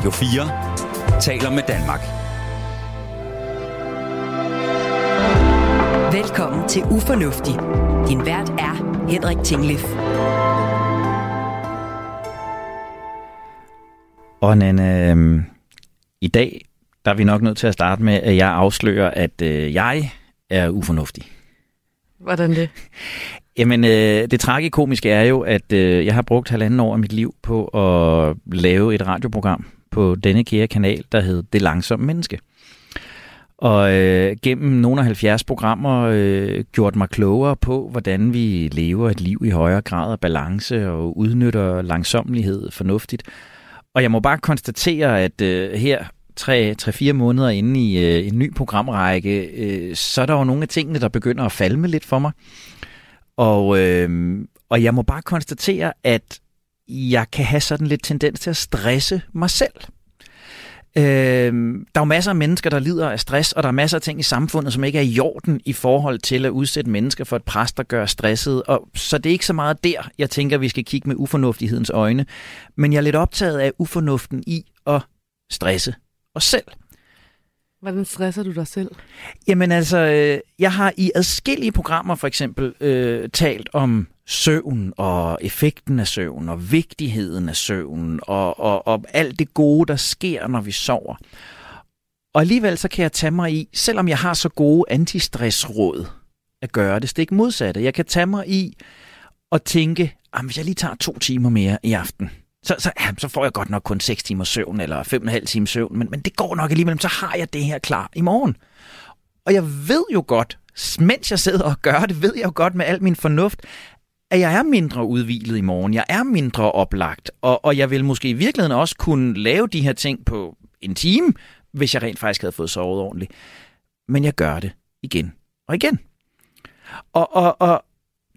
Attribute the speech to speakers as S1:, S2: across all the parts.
S1: Radio 4 taler med Danmark.
S2: Velkommen til Ufornuftig. Din vært er Henrik Tinglef.
S3: Og Nanne, øh, i dag der er vi nok nødt til at starte med, at jeg afslører, at øh, jeg er ufornuftig.
S4: Hvordan det?
S3: Jamen, øh, det tragikomiske er jo, at øh, jeg har brugt halvanden år af mit liv på at lave et radioprogram på denne kære kanal, der hed Det Langsomme Menneske. Og øh, gennem nogle af 70 programmer øh, gjort mig klogere på, hvordan vi lever et liv i højere grad af balance og udnytter langsommelighed fornuftigt. Og jeg må bare konstatere, at øh, her 3-4 måneder inde i øh, en ny programrække, øh, så er der jo nogle af tingene, der begynder at falme lidt for mig. Og, øh, og jeg må bare konstatere, at jeg kan have sådan lidt tendens til at stresse mig selv. Øh, der er jo masser af mennesker, der lider af stress, og der er masser af ting i samfundet, som ikke er i orden i forhold til at udsætte mennesker for et pres, der gør stresset. Og så det er ikke så meget der, jeg tænker, vi skal kigge med ufornuftighedens øjne. Men jeg er lidt optaget af ufornuften i at stresse os selv.
S4: Hvordan stresser du dig selv?
S3: Jamen altså, øh, jeg har i adskillige programmer for eksempel øh, talt om søvn og effekten af søvn og vigtigheden af søvn og, og, og alt det gode, der sker, når vi sover. Og alligevel så kan jeg tage mig i, selvom jeg har så gode antistressråd, at gøre det stik modsatte. Jeg kan tage mig i og tænke, ah, hvis jeg lige tager to timer mere i aften, så, så, ja, så får jeg godt nok kun 6 timer søvn, eller 5,5 timer søvn, men, men det går nok alligevel, så har jeg det her klar i morgen. Og jeg ved jo godt, mens jeg sidder og gør det, ved jeg jo godt med al min fornuft, at jeg er mindre udvilet i morgen, jeg er mindre oplagt, og, og jeg vil måske i virkeligheden også kunne lave de her ting på en time, hvis jeg rent faktisk havde fået sovet ordentligt. Men jeg gør det igen og igen. Og, og, og,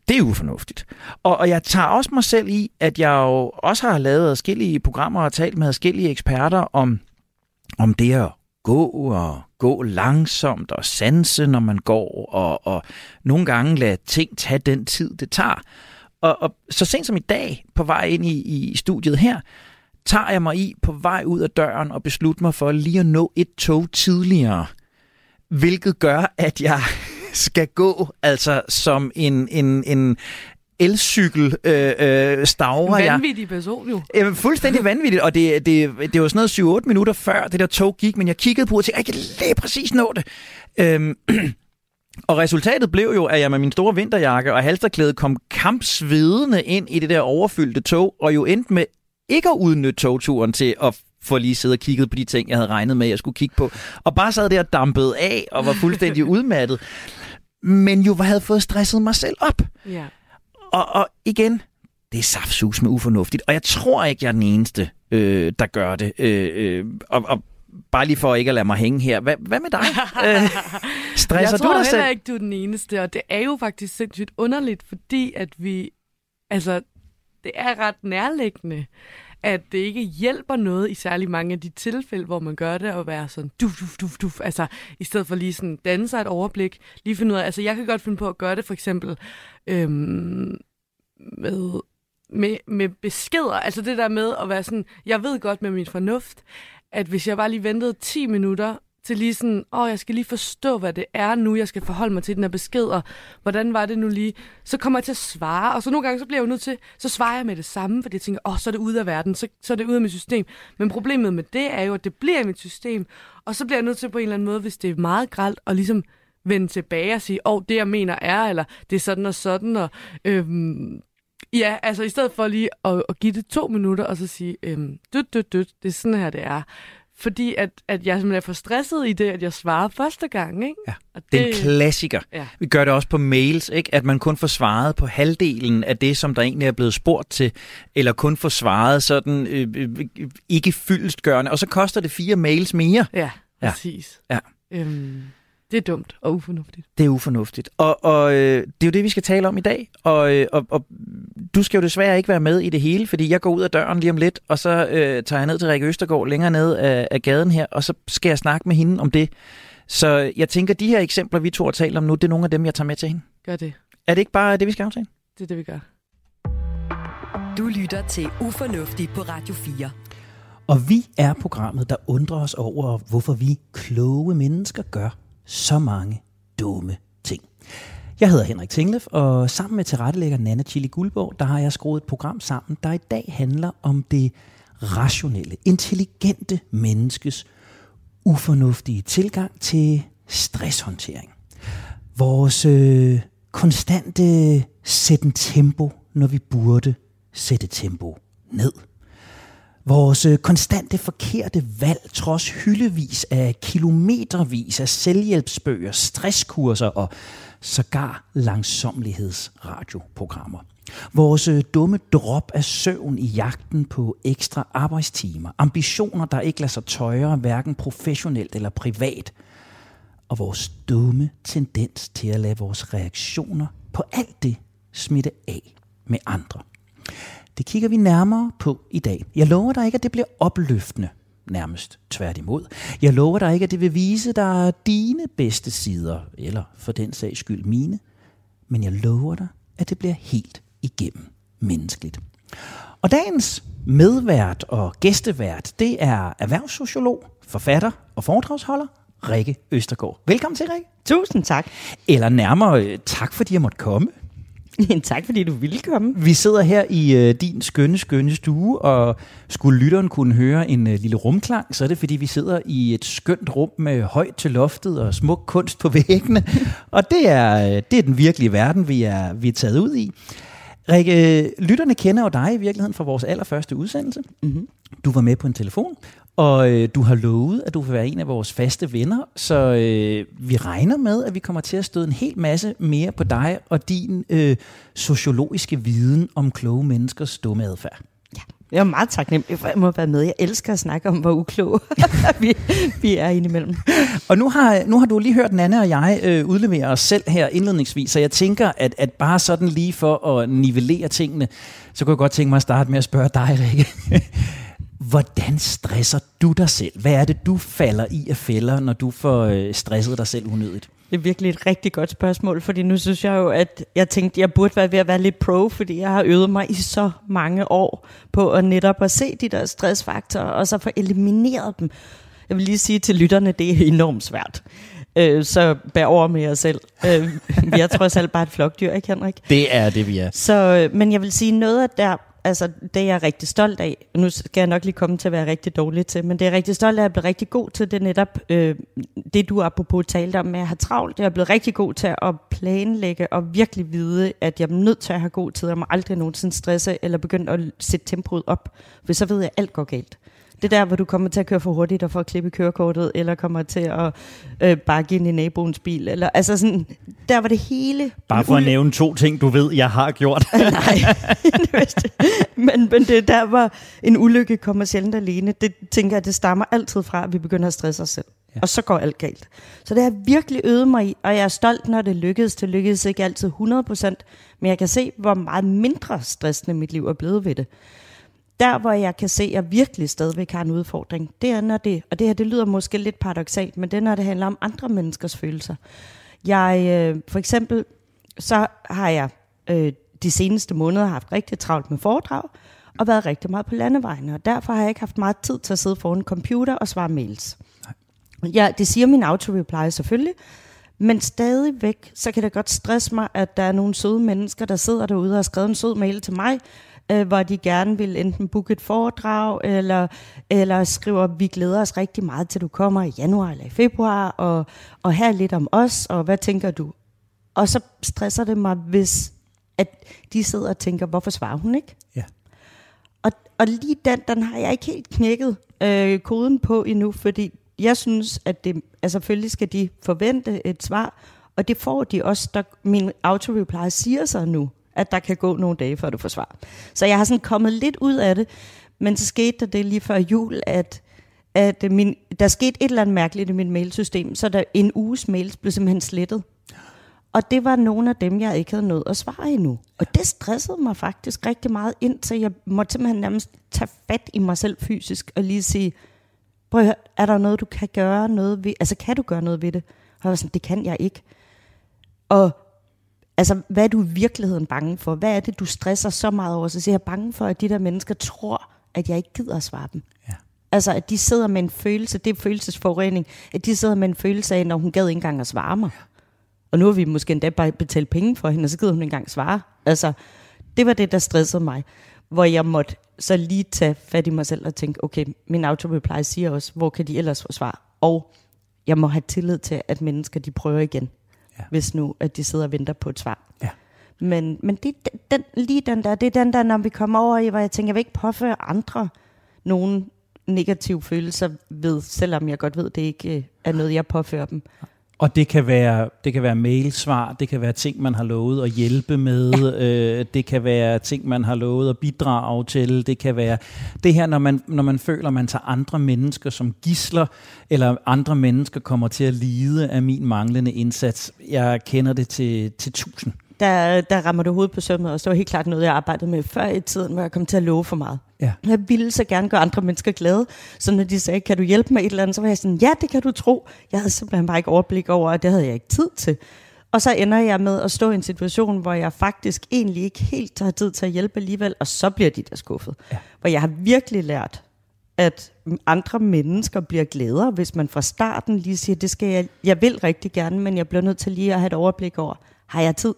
S3: det er ufornuftigt. Og, og jeg tager også mig selv i, at jeg jo også har lavet forskellige programmer og talt med forskellige eksperter om, om det at gå og gå langsomt og sanse, når man går, og, og nogle gange lade ting tage den tid, det tager. Og, og så sent som i dag, på vej ind i, i studiet her, tager jeg mig i på vej ud af døren og beslutter mig for lige at nå et tog tidligere. Hvilket gør, at jeg skal gå altså som en, en, en elcykel øh, øh, stavrer
S4: jeg. Vanvittig person jo.
S3: Jamen, fuldstændig vanvittigt, og det, det, det var sådan noget 7-8 minutter før det der tog gik, men jeg kiggede på og tænkte, jeg kan lige præcis nå det. Øhm, og resultatet blev jo, at jeg med min store vinterjakke og halsterklæde kom kampsvedende ind i det der overfyldte tog, og jo endte med ikke at udnytte togturen til at for lige sidde og kigget på de ting, jeg havde regnet med, jeg skulle kigge på. Og bare sad der og dampede af og var fuldstændig udmattet men jo havde fået stresset mig selv op.
S4: Ja.
S3: Og, og igen, det er saftsus med ufornuftigt, og jeg tror ikke, jeg er den eneste, øh, der gør det. Øh, øh, og, og bare lige for ikke at lade mig hænge her. Hvad, hvad med dig? øh, stresser
S4: du
S3: dig selv?
S4: Jeg tror ikke, du er den eneste, og det er jo faktisk sindssygt underligt, fordi at vi, altså, det er ret nærliggende, at det ikke hjælper noget i særlig mange af de tilfælde, hvor man gør det, at være sådan duf, duf, duf, duf, altså i stedet for lige sådan danne sig et overblik, lige finde ud af, altså jeg kan godt finde på at gøre det for eksempel øhm, med, med, med beskeder, altså det der med at være sådan, jeg ved godt med min fornuft, at hvis jeg bare lige ventede 10 minutter, til lige sådan, åh, jeg skal lige forstå, hvad det er nu, jeg skal forholde mig til den her besked, og hvordan var det nu lige? Så kommer jeg til at svare, og så nogle gange, så bliver jeg jo nødt til, så svarer jeg med det samme, fordi jeg tænker, åh, så er det ude af verden, så, så er det ude af mit system. Men problemet med det er jo, at det bliver i mit system, og så bliver jeg nødt til på en eller anden måde, hvis det er meget gralt, og ligesom vende tilbage og sige, åh, oh, det jeg mener er, eller det er sådan og sådan, og øhm, Ja, altså i stedet for lige at, at give det to minutter, og så sige, øhm, dødt, dødt, dødt, det er sådan her, det er fordi at, at jeg simpelthen er for stresset i det, at jeg svarer første gang. Ikke?
S3: Ja. Og det, det er en klassiker. Ja. Vi gør det også på mails, ikke? at man kun får svaret på halvdelen af det, som der egentlig er blevet spurgt til, eller kun får svaret sådan øh, øh, ikke fyldestgørende, og så koster det fire mails mere.
S4: Ja, præcis.
S3: Ja.
S4: Øhm, det er dumt og ufornuftigt.
S3: Det er ufornuftigt. Og, og øh, det er jo det, vi skal tale om i dag. Og, øh, og, og du skal jo desværre ikke være med i det hele, fordi jeg går ud af døren lige om lidt, og så øh, tager jeg ned til Rikke Østergaard længere ned af, af gaden her, og så skal jeg snakke med hende om det. Så jeg tænker, de her eksempler, vi to har talt om nu, det er nogle af dem, jeg tager med til hende.
S4: Gør det.
S3: Er det ikke bare det, vi skal aftale?
S4: Det er det, vi gør.
S2: Du lytter til Ufornuftig på Radio 4.
S3: Og vi er programmet, der undrer os over, hvorfor vi kloge mennesker gør så mange dumme ting. Jeg hedder Henrik Tinglef, og sammen med tilrettelægger Nana Chili Guldborg, der har jeg skruet et program sammen, der i dag handler om det rationelle, intelligente menneskes ufornuftige tilgang til stresshåndtering. Vores øh, konstante sætten tempo, når vi burde sætte tempo ned. Vores øh, konstante forkerte valg, trods hyldevis af kilometervis af selvhjælpsbøger, stresskurser og sågar langsomlighedsradioprogrammer. Vores øh, dumme drop af søvn i jagten på ekstra arbejdstimer. Ambitioner, der ikke lader sig tøjre, hverken professionelt eller privat. Og vores dumme tendens til at lade vores reaktioner på alt det smitte af med andre. Det kigger vi nærmere på i dag. Jeg lover dig ikke, at det bliver opløftende, nærmest tværtimod. Jeg lover dig ikke, at det vil vise dig dine bedste sider, eller for den sags skyld mine. Men jeg lover dig, at det bliver helt igennem menneskeligt. Og dagens medvært og gæstevært, det er erhvervssociolog, forfatter og foredragsholder, Rikke Østergaard. Velkommen til, Rikke.
S5: Tusind tak.
S3: Eller nærmere, øh, tak fordi jeg måtte komme.
S5: tak fordi du ville komme.
S3: Vi sidder her i øh, din skønne, skønne stue, og skulle lytteren kunne høre en øh, lille rumklang, så er det fordi, vi sidder i et skønt rum med højt til loftet og smuk kunst på væggene. og det er, øh, det er den virkelige verden, vi er, vi er taget ud i. Rikke, lytterne kender jo dig i virkeligheden fra vores allerførste udsendelse. Mm-hmm. Du var med på en telefon, og øh, du har lovet, at du vil være en af vores faste venner, så øh, vi regner med, at vi kommer til at støde en hel masse mere på dig og din øh, sociologiske viden om kloge menneskers dumme adfærd.
S5: Ja, jeg er meget taknemmelig for, at jeg må være med. Jeg elsker at snakke om, hvor ukloge vi, vi er indimellem.
S3: Og nu har, nu har du lige hørt Nanne og jeg øh, udlevere os selv her indledningsvis, så jeg tænker, at, at bare sådan lige for at nivellere tingene, så kunne jeg godt tænke mig at starte med at spørge dig, Rikke. Hvordan stresser du dig selv? Hvad er det, du falder i af fælder, når du får øh, stresset dig selv unødigt?
S5: Det er virkelig et rigtig godt spørgsmål, fordi nu synes jeg jo, at jeg tænkte, at jeg burde være ved at være lidt pro, fordi jeg har øvet mig i så mange år på at netop at se de der stressfaktorer, og så få elimineret dem. Jeg vil lige sige til lytterne, det er enormt svært. Øh, så bær over med jer selv. Øh, vi er trods alt bare et flokdyr, ikke Henrik?
S3: Det er det, vi er.
S5: Så, øh, men jeg vil sige, noget af der, altså det er jeg rigtig stolt af. Nu skal jeg nok lige komme til at være rigtig dårlig til, men det er jeg rigtig stolt af at jeg blive rigtig god til. Det netop øh, det, du apropos talte om med at have travlt. Jeg er blevet rigtig god til at planlægge og virkelig vide, at jeg er nødt til at have god tid. Jeg må aldrig nogensinde stresse eller begynde at sætte tempoet op, for så ved jeg, at alt går galt. Det er der, hvor du kommer til at køre for hurtigt og får klippe kørekortet, eller kommer til at øh, bakke ind i naboens bil. Eller, altså sådan, der var det hele...
S3: Bare for at nævne to ting, du ved, jeg har gjort.
S5: Nej, men, men det der, hvor en ulykke kommer sjældent alene. Det tænker jeg, det stammer altid fra, at vi begynder at stresse os selv. Ja. Og så går alt galt. Så det har virkelig øvet mig i, og jeg er stolt, når det lykkedes. Det lykkedes ikke altid 100%, men jeg kan se, hvor meget mindre stressende mit liv er blevet ved det. Der, hvor jeg kan se, at jeg virkelig stadigvæk har en udfordring, det er, når det, og det her det lyder måske lidt paradoxalt, men det er, når det handler om andre menneskers følelser. Jeg, øh, for eksempel, så har jeg øh, de seneste måneder haft rigtig travlt med foredrag, og været rigtig meget på landevejene, og derfor har jeg ikke haft meget tid til at sidde foran en computer og svare mails. Ja, det siger min auto-reply selvfølgelig, men stadigvæk, så kan det godt stresse mig, at der er nogle søde mennesker, der sidder derude og har skrevet en sød mail til mig, øh, hvor de gerne vil enten booke et foredrag, eller, eller skriver, vi glæder os rigtig meget til, du kommer i januar eller i februar, og, og her lidt om os, og hvad tænker du? Og så stresser det mig, hvis at de sidder og tænker, hvorfor svarer hun ikke?
S3: Ja.
S5: Og, og lige den, den har jeg ikke helt knækket øh, koden på endnu, fordi jeg synes, at det, altså selvfølgelig skal de forvente et svar, og det får de også, der min autoreply siger sig nu at der kan gå nogle dage, før du får svar. Så jeg har sådan kommet lidt ud af det, men så skete der det lige før jul, at, at min, der skete et eller andet mærkeligt i mit mailsystem, så der en uges mails blev simpelthen slettet. Og det var nogle af dem, jeg ikke havde nået at svare endnu. Og det stressede mig faktisk rigtig meget ind, så jeg måtte simpelthen nærmest tage fat i mig selv fysisk og lige sige, prøv at høre, er der noget, du kan gøre noget ved? Altså, kan du gøre noget ved det? Og jeg var sådan, det kan jeg ikke. Og Altså, hvad er du i virkeligheden bange for? Hvad er det, du stresser så meget over? Så siger jeg bange for, at de der mennesker tror, at jeg ikke gider at svare dem.
S3: Ja.
S5: Altså, at de sidder med en følelse, det er følelsesforurening, at de sidder med en følelse af, når hun gad ikke engang at svare mig. Og nu har vi måske endda bare betalt penge for hende, og så gider hun ikke engang svare. Altså, det var det, der stressede mig. Hvor jeg måtte så lige tage fat i mig selv og tænke, okay, min autoreply siger også, hvor kan de ellers få svar? Og jeg må have tillid til, at mennesker, de prøver igen. Ja. Hvis nu, at de sidder og venter på et svar.
S3: Ja.
S5: Men, men det, den, lige den der, det er den der, når vi kommer over i, hvor jeg tænker, jeg vil ikke påføre andre nogen negative følelser ved, selvom jeg godt ved, det ikke øh, er noget, jeg påfører dem.
S3: Og det kan være det kan være mailsvar, det kan være ting man har lovet at hjælpe med, ja. øh, det kan være ting man har lovet at bidrage til, det kan være det her når man når man føler man tager andre mennesker som gisler eller andre mennesker kommer til at lide af min manglende indsats. Jeg kender det til til tusind
S5: der, der rammer du hovedet på sømmet, og det var helt klart noget, jeg arbejdede med før i tiden, hvor jeg kom til at love for meget.
S3: Ja.
S5: Jeg ville så gerne gøre andre mennesker glade, så når de sagde, kan du hjælpe mig et eller andet, så var jeg sådan, ja, det kan du tro. Jeg havde simpelthen bare ikke overblik over, og det havde jeg ikke tid til. Og så ender jeg med at stå i en situation, hvor jeg faktisk egentlig ikke helt har tid til at hjælpe alligevel, og så bliver de der skuffet. Ja. Hvor jeg har virkelig lært, at andre mennesker bliver glæder, hvis man fra starten lige siger, det skal jeg, jeg vil rigtig gerne, men jeg bliver nødt til lige at have et overblik over, har jeg tid?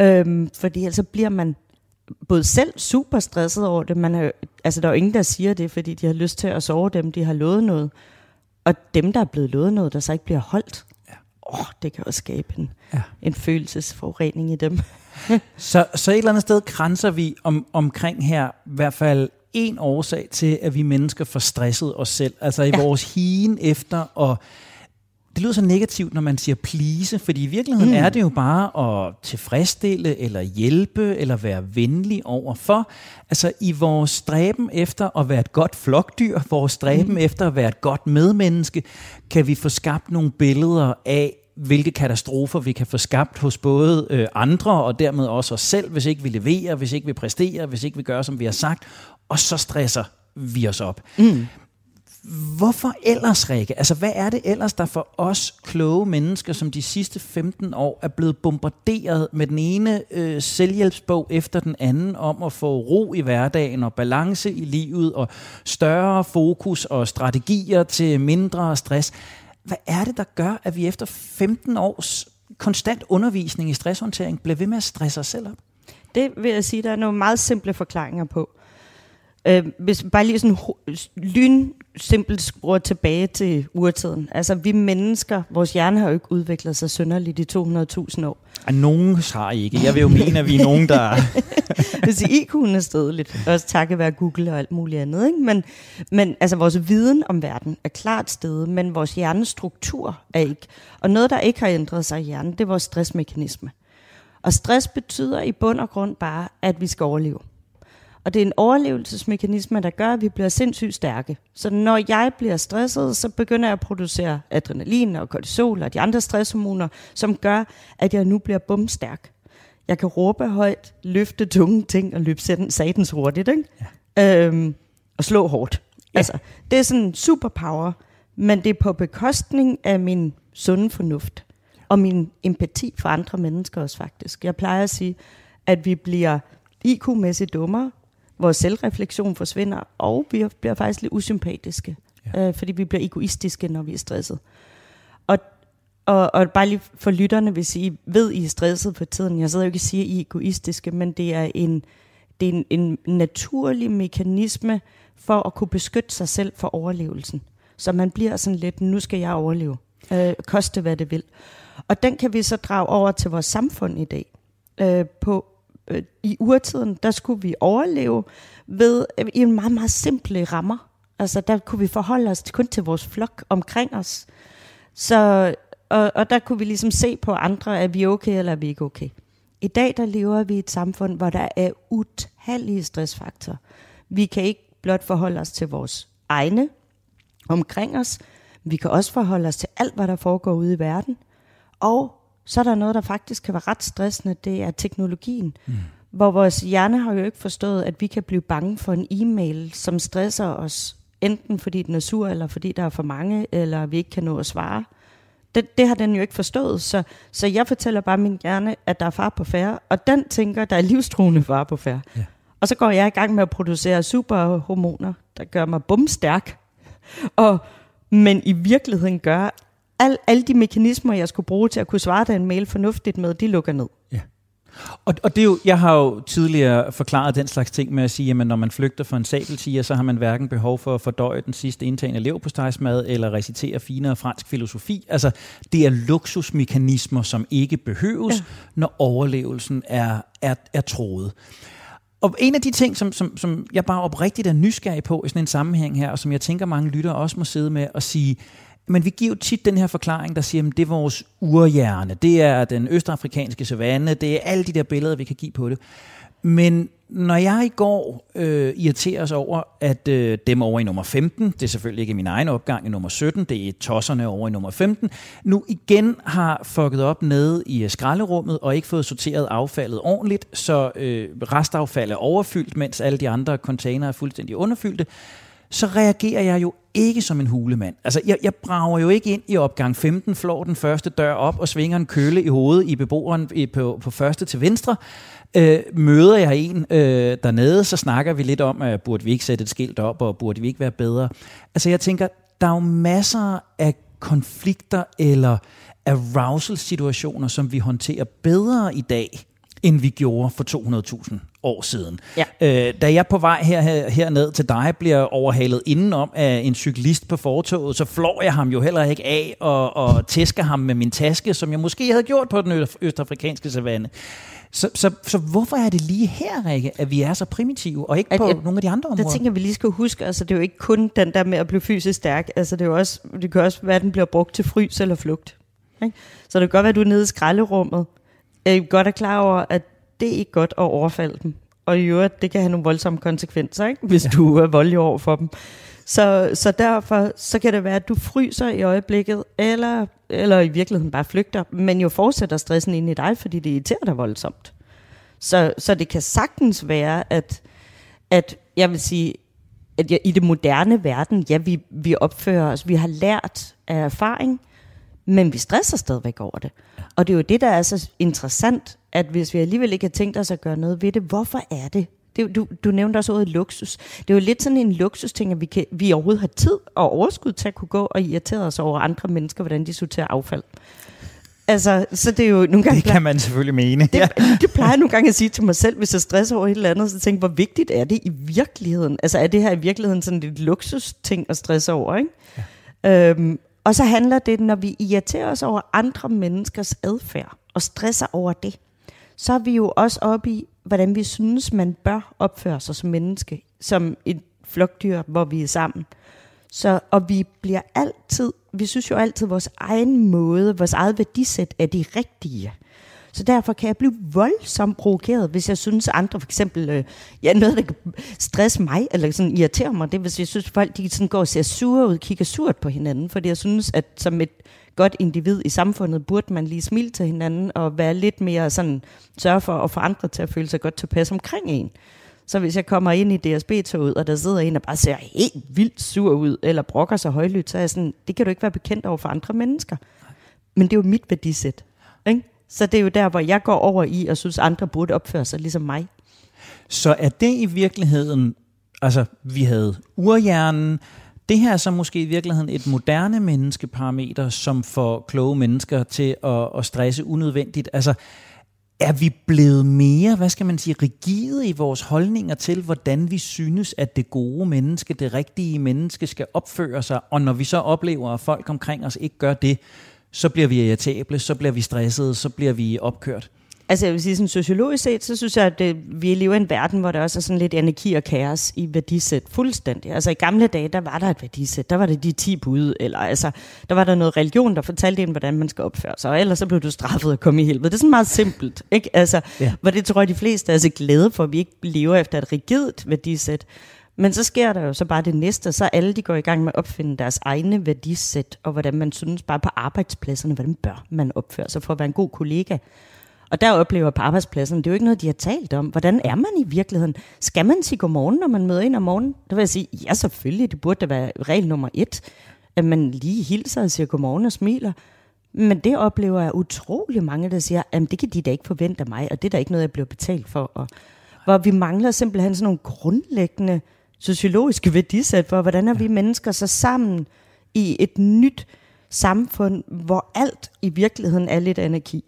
S5: Øhm, fordi ellers så bliver man både selv super stresset over det. Man er, altså, der er jo ingen, der siger det, fordi de har lyst til at sove dem, de har lovet noget. Og dem, der er blevet lovet noget, der så ikke bliver holdt, ja. åh, det kan jo skabe en, ja. en følelsesforurening i dem.
S3: så, så et eller andet sted grænser vi om, omkring her, i hvert fald en årsag til, at vi mennesker får stresset os selv. Altså i ja. vores hien efter at det lyder så negativt, når man siger please, fordi i virkeligheden mm. er det jo bare at tilfredsstille, eller hjælpe, eller være venlig overfor. Altså i vores stræben efter at være et godt flokdyr, vores stræben mm. efter at være et godt medmenneske, kan vi få skabt nogle billeder af, hvilke katastrofer vi kan få skabt hos både øh, andre og dermed også os selv, hvis ikke vi leverer, hvis ikke vi præsterer, hvis ikke vi gør, som vi har sagt, og så stresser vi os op. Mm. Hvorfor ellers, Rikke? Altså, hvad er det ellers, der for os kloge mennesker, som de sidste 15 år er blevet bombarderet med den ene øh, selvhjælpsbog efter den anden om at få ro i hverdagen og balance i livet og større fokus og strategier til mindre stress? Hvad er det, der gør, at vi efter 15 års konstant undervisning i stresshåndtering bliver ved med at stresse os selv op?
S5: Det vil jeg sige, der er nogle meget simple forklaringer på. Øh, hvis bare lige sådan lyn simpelt skruer tilbage til urtiden. Altså vi mennesker, vores hjerne har jo ikke udviklet sig sønderligt i 200.000 år.
S3: Og nogen har ikke. Jeg vil jo mene, at vi er nogen, der...
S5: Hvis IQ'en er stedeligt, også takket være Google og alt muligt andet. Ikke? Men, men altså vores viden om verden er klart stedet, men vores hjernestruktur er ikke. Og noget, der ikke har ændret sig i hjernen, det er vores stressmekanisme. Og stress betyder i bund og grund bare, at vi skal overleve. Og det er en overlevelsesmekanisme, der gør, at vi bliver sindssygt stærke. Så når jeg bliver stresset, så begynder jeg at producere adrenalin og kortisol og de andre stresshormoner, som gør, at jeg nu bliver bumstærk. Jeg kan råbe højt, løfte tunge ting og løbe satans hurtigt, ikke? Ja. Øhm, og slå hårdt. Ja. Altså, det er sådan superpower, men det er på bekostning af min sunde fornuft og min empati for andre mennesker også faktisk. Jeg plejer at sige, at vi bliver IQ-mæssigt dummere, vores selvreflektion forsvinder, og vi bliver faktisk lidt usympatiske, ja. øh, fordi vi bliver egoistiske, når vi er stresset. Og, og, og bare lige for lytterne, hvis I ved, I er stresset for tiden, jeg sidder jo ikke og siger, at I er egoistiske, men det er en, det er en, en naturlig mekanisme for at kunne beskytte sig selv for overlevelsen. Så man bliver sådan lidt, nu skal jeg overleve, øh, koste hvad det vil. Og den kan vi så drage over til vores samfund i dag, øh, på øh, i urtiden, der skulle vi overleve ved øh, i en meget, meget simple rammer. Altså der kunne vi forholde os kun til vores flok omkring os. Så, og, og der kunne vi ligesom se på andre, er vi okay eller er vi ikke okay. I dag der lever vi i et samfund, hvor der er utallige stressfaktorer. Vi kan ikke blot forholde os til vores egne omkring os, vi kan også forholde os til alt, hvad der foregår ude i verden. Og så er der noget, der faktisk kan være ret stressende, det er teknologien. Mm. Hvor vores hjerne har jo ikke forstået, at vi kan blive bange for en e-mail, som stresser os, enten fordi den er sur, eller fordi der er for mange, eller vi ikke kan nå at svare. Det, det har den jo ikke forstået, så, så jeg fortæller bare min hjerne, at der er far på færre, og den tænker, der er livstruende far på færre. Ja. Og så går jeg i gang med at producere superhormoner, der gør mig bumstærk. Og, men i virkeligheden gør al, alle de mekanismer, jeg skulle bruge til at kunne svare den mail fornuftigt med, de lukker ned.
S3: Ja. Og, og det er jo, jeg har jo tidligere forklaret den slags ting med at sige, at når man flygter fra en sabeltiger, så har man hverken behov for at fordøje den sidste indtagende leverpostejsmad eller recitere finere fransk filosofi. Altså, det er luksusmekanismer, som ikke behøves, ja. når overlevelsen er, er, er troet. Og en af de ting, som, som, som jeg bare oprigtigt er nysgerrig på i sådan en sammenhæng her, og som jeg tænker mange lyttere også må sidde med at sige, men vi giver jo tit den her forklaring, der siger, at det er vores urhjerne, det er den østafrikanske savanne, det er alle de der billeder, vi kan give på det. Men når jeg i går øh, irriteres over, at øh, dem over i nummer 15, det er selvfølgelig ikke min egen opgang i nummer 17, det er tosserne over i nummer 15, nu igen har fucket op nede i øh, skralderummet og ikke fået sorteret affaldet ordentligt, så øh, restaffald er overfyldt, mens alle de andre containere er fuldstændig underfyldte, så reagerer jeg jo ikke som en hulemand. Altså, jeg, jeg brager jo ikke ind i opgang 15, flår den første dør op og svinger en kølle i hovedet i beboeren i, på, på første til venstre. Øh, møder jeg en øh, dernede, så snakker vi lidt om, at burde vi ikke sætte et skilt op, og burde vi ikke være bedre. Altså, jeg tænker, der er jo masser af konflikter eller arousal-situationer, som vi håndterer bedre i dag, end vi gjorde for 200.000 år siden. Ja. Øh, da jeg på vej her, her, herned til dig bliver overhalet indenom af en cyklist på fortoget, så flår jeg ham jo heller ikke af og, og tæsker ham med min taske, som jeg måske havde gjort på den østafrikanske savanne. Så, så, så hvorfor er det lige her, Rikke, at vi er så primitive, og ikke at, på at, nogle af de andre områder?
S5: Der tænker vi lige skal huske, altså det er jo ikke kun den der med at blive fysisk stærk, altså det, er jo også, det kan også være, at den bliver brugt til frys eller flugt. Ikke? Så det kan godt være, at du er nede i skralderummet, er godt er klar over, at det er ikke godt at overfalde dem. Og i øvrigt, det kan have nogle voldsomme konsekvenser, ikke? hvis ja. du er voldelig over for dem. Så, så derfor så kan det være, at du fryser i øjeblikket, eller, eller i virkeligheden bare flygter, men jo fortsætter stressen ind i dig, fordi det irriterer dig voldsomt. Så, så det kan sagtens være, at, at jeg vil sige, at jeg, i det moderne verden, ja, vi, vi opfører os, vi har lært af erfaring, men vi stresser stadigvæk over det. Og det er jo det, der er så interessant, at hvis vi alligevel ikke har tænkt os at gøre noget ved det, hvorfor er det? det du, du nævnte også ordet luksus. Det er jo lidt sådan en luksusting, at vi, kan, vi overhovedet har tid og overskud til at kunne gå og irritere os over andre mennesker, hvordan de sorterer affald. Altså, så det er jo nogle gange...
S3: Det kan man selvfølgelig mene.
S5: Det, ja. det plejer jeg nogle gange at sige til mig selv, hvis jeg stresser over et eller andet, så tænker hvor vigtigt er det i virkeligheden? Altså, er det her i virkeligheden sådan lidt luksusting at stresse over, ikke? Ja. Øhm, og så handler det, når vi irriterer os over andre menneskers adfærd og stresser over det, så er vi jo også oppe i, hvordan vi synes, man bør opføre sig som menneske, som et flokdyr, hvor vi er sammen. Så, og vi bliver altid, vi synes jo altid, at vores egen måde, vores eget værdisæt er de rigtige. Så derfor kan jeg blive voldsomt provokeret, hvis jeg synes, at andre for eksempel, øh, ja, noget, der kan stresse mig, eller sådan irritere mig, det hvis jeg synes, at folk de sådan går og ser sure ud, kigger surt på hinanden, fordi jeg synes, at som et godt individ i samfundet, burde man lige smile til hinanden, og være lidt mere sådan, sørge for at få andre til at føle sig godt tilpas omkring en. Så hvis jeg kommer ind i DSB-toget, og der sidder en, der bare ser helt vildt sur ud, eller brokker sig højlydt, så er jeg sådan, det kan du ikke være bekendt over for andre mennesker. Men det er jo mit værdisæt. Ikke? Så det er jo der, hvor jeg går over i, og synes, andre burde opføre sig ligesom mig.
S3: Så er det i virkeligheden, altså vi havde urhjernen, det her er så måske i virkeligheden et moderne menneskeparameter, som får kloge mennesker til at, at stresse unødvendigt. Altså, er vi blevet mere, hvad skal man sige, rigide i vores holdninger til, hvordan vi synes, at det gode menneske, det rigtige menneske skal opføre sig, og når vi så oplever, at folk omkring os ikke gør det, så bliver vi irritable, så bliver vi stressede, så bliver vi opkørt.
S5: Altså jeg vil sige, sådan sociologisk set, så synes jeg, at det, vi lever i en verden, hvor der også er sådan lidt anarki og kaos i værdisæt. Fuldstændig. Altså i gamle dage, der var der et værdisæt. Der var det de 10 bud, eller altså, der var der noget religion, der fortalte en, hvordan man skal opføre sig. Og ellers så blev du straffet og komme i helvede. Det er sådan meget simpelt, ikke? Altså, ja. hvor det tror jeg, de fleste er så glade for, at vi ikke lever efter et rigidt værdisæt. Men så sker der jo så bare det næste, så alle de går i gang med at opfinde deres egne værdisæt, og hvordan man synes bare på arbejdspladserne, hvordan bør man opføre sig for at være en god kollega. Og der oplever på arbejdspladsen, det er jo ikke noget, de har talt om. Hvordan er man i virkeligheden? Skal man sige godmorgen, når man møder ind om morgenen? Der vil jeg sige, ja selvfølgelig, det burde da være regel nummer et, at man lige hilser og siger godmorgen og smiler. Men det oplever jeg utrolig mange, der siger, at det kan de da ikke forvente af mig, og det er da ikke noget, jeg bliver betalt for. Og, hvor vi mangler simpelthen sådan nogle grundlæggende sociologiske værdisæt for, hvordan er vi mennesker så sammen i et nyt samfund, hvor alt i virkeligheden er lidt anarki.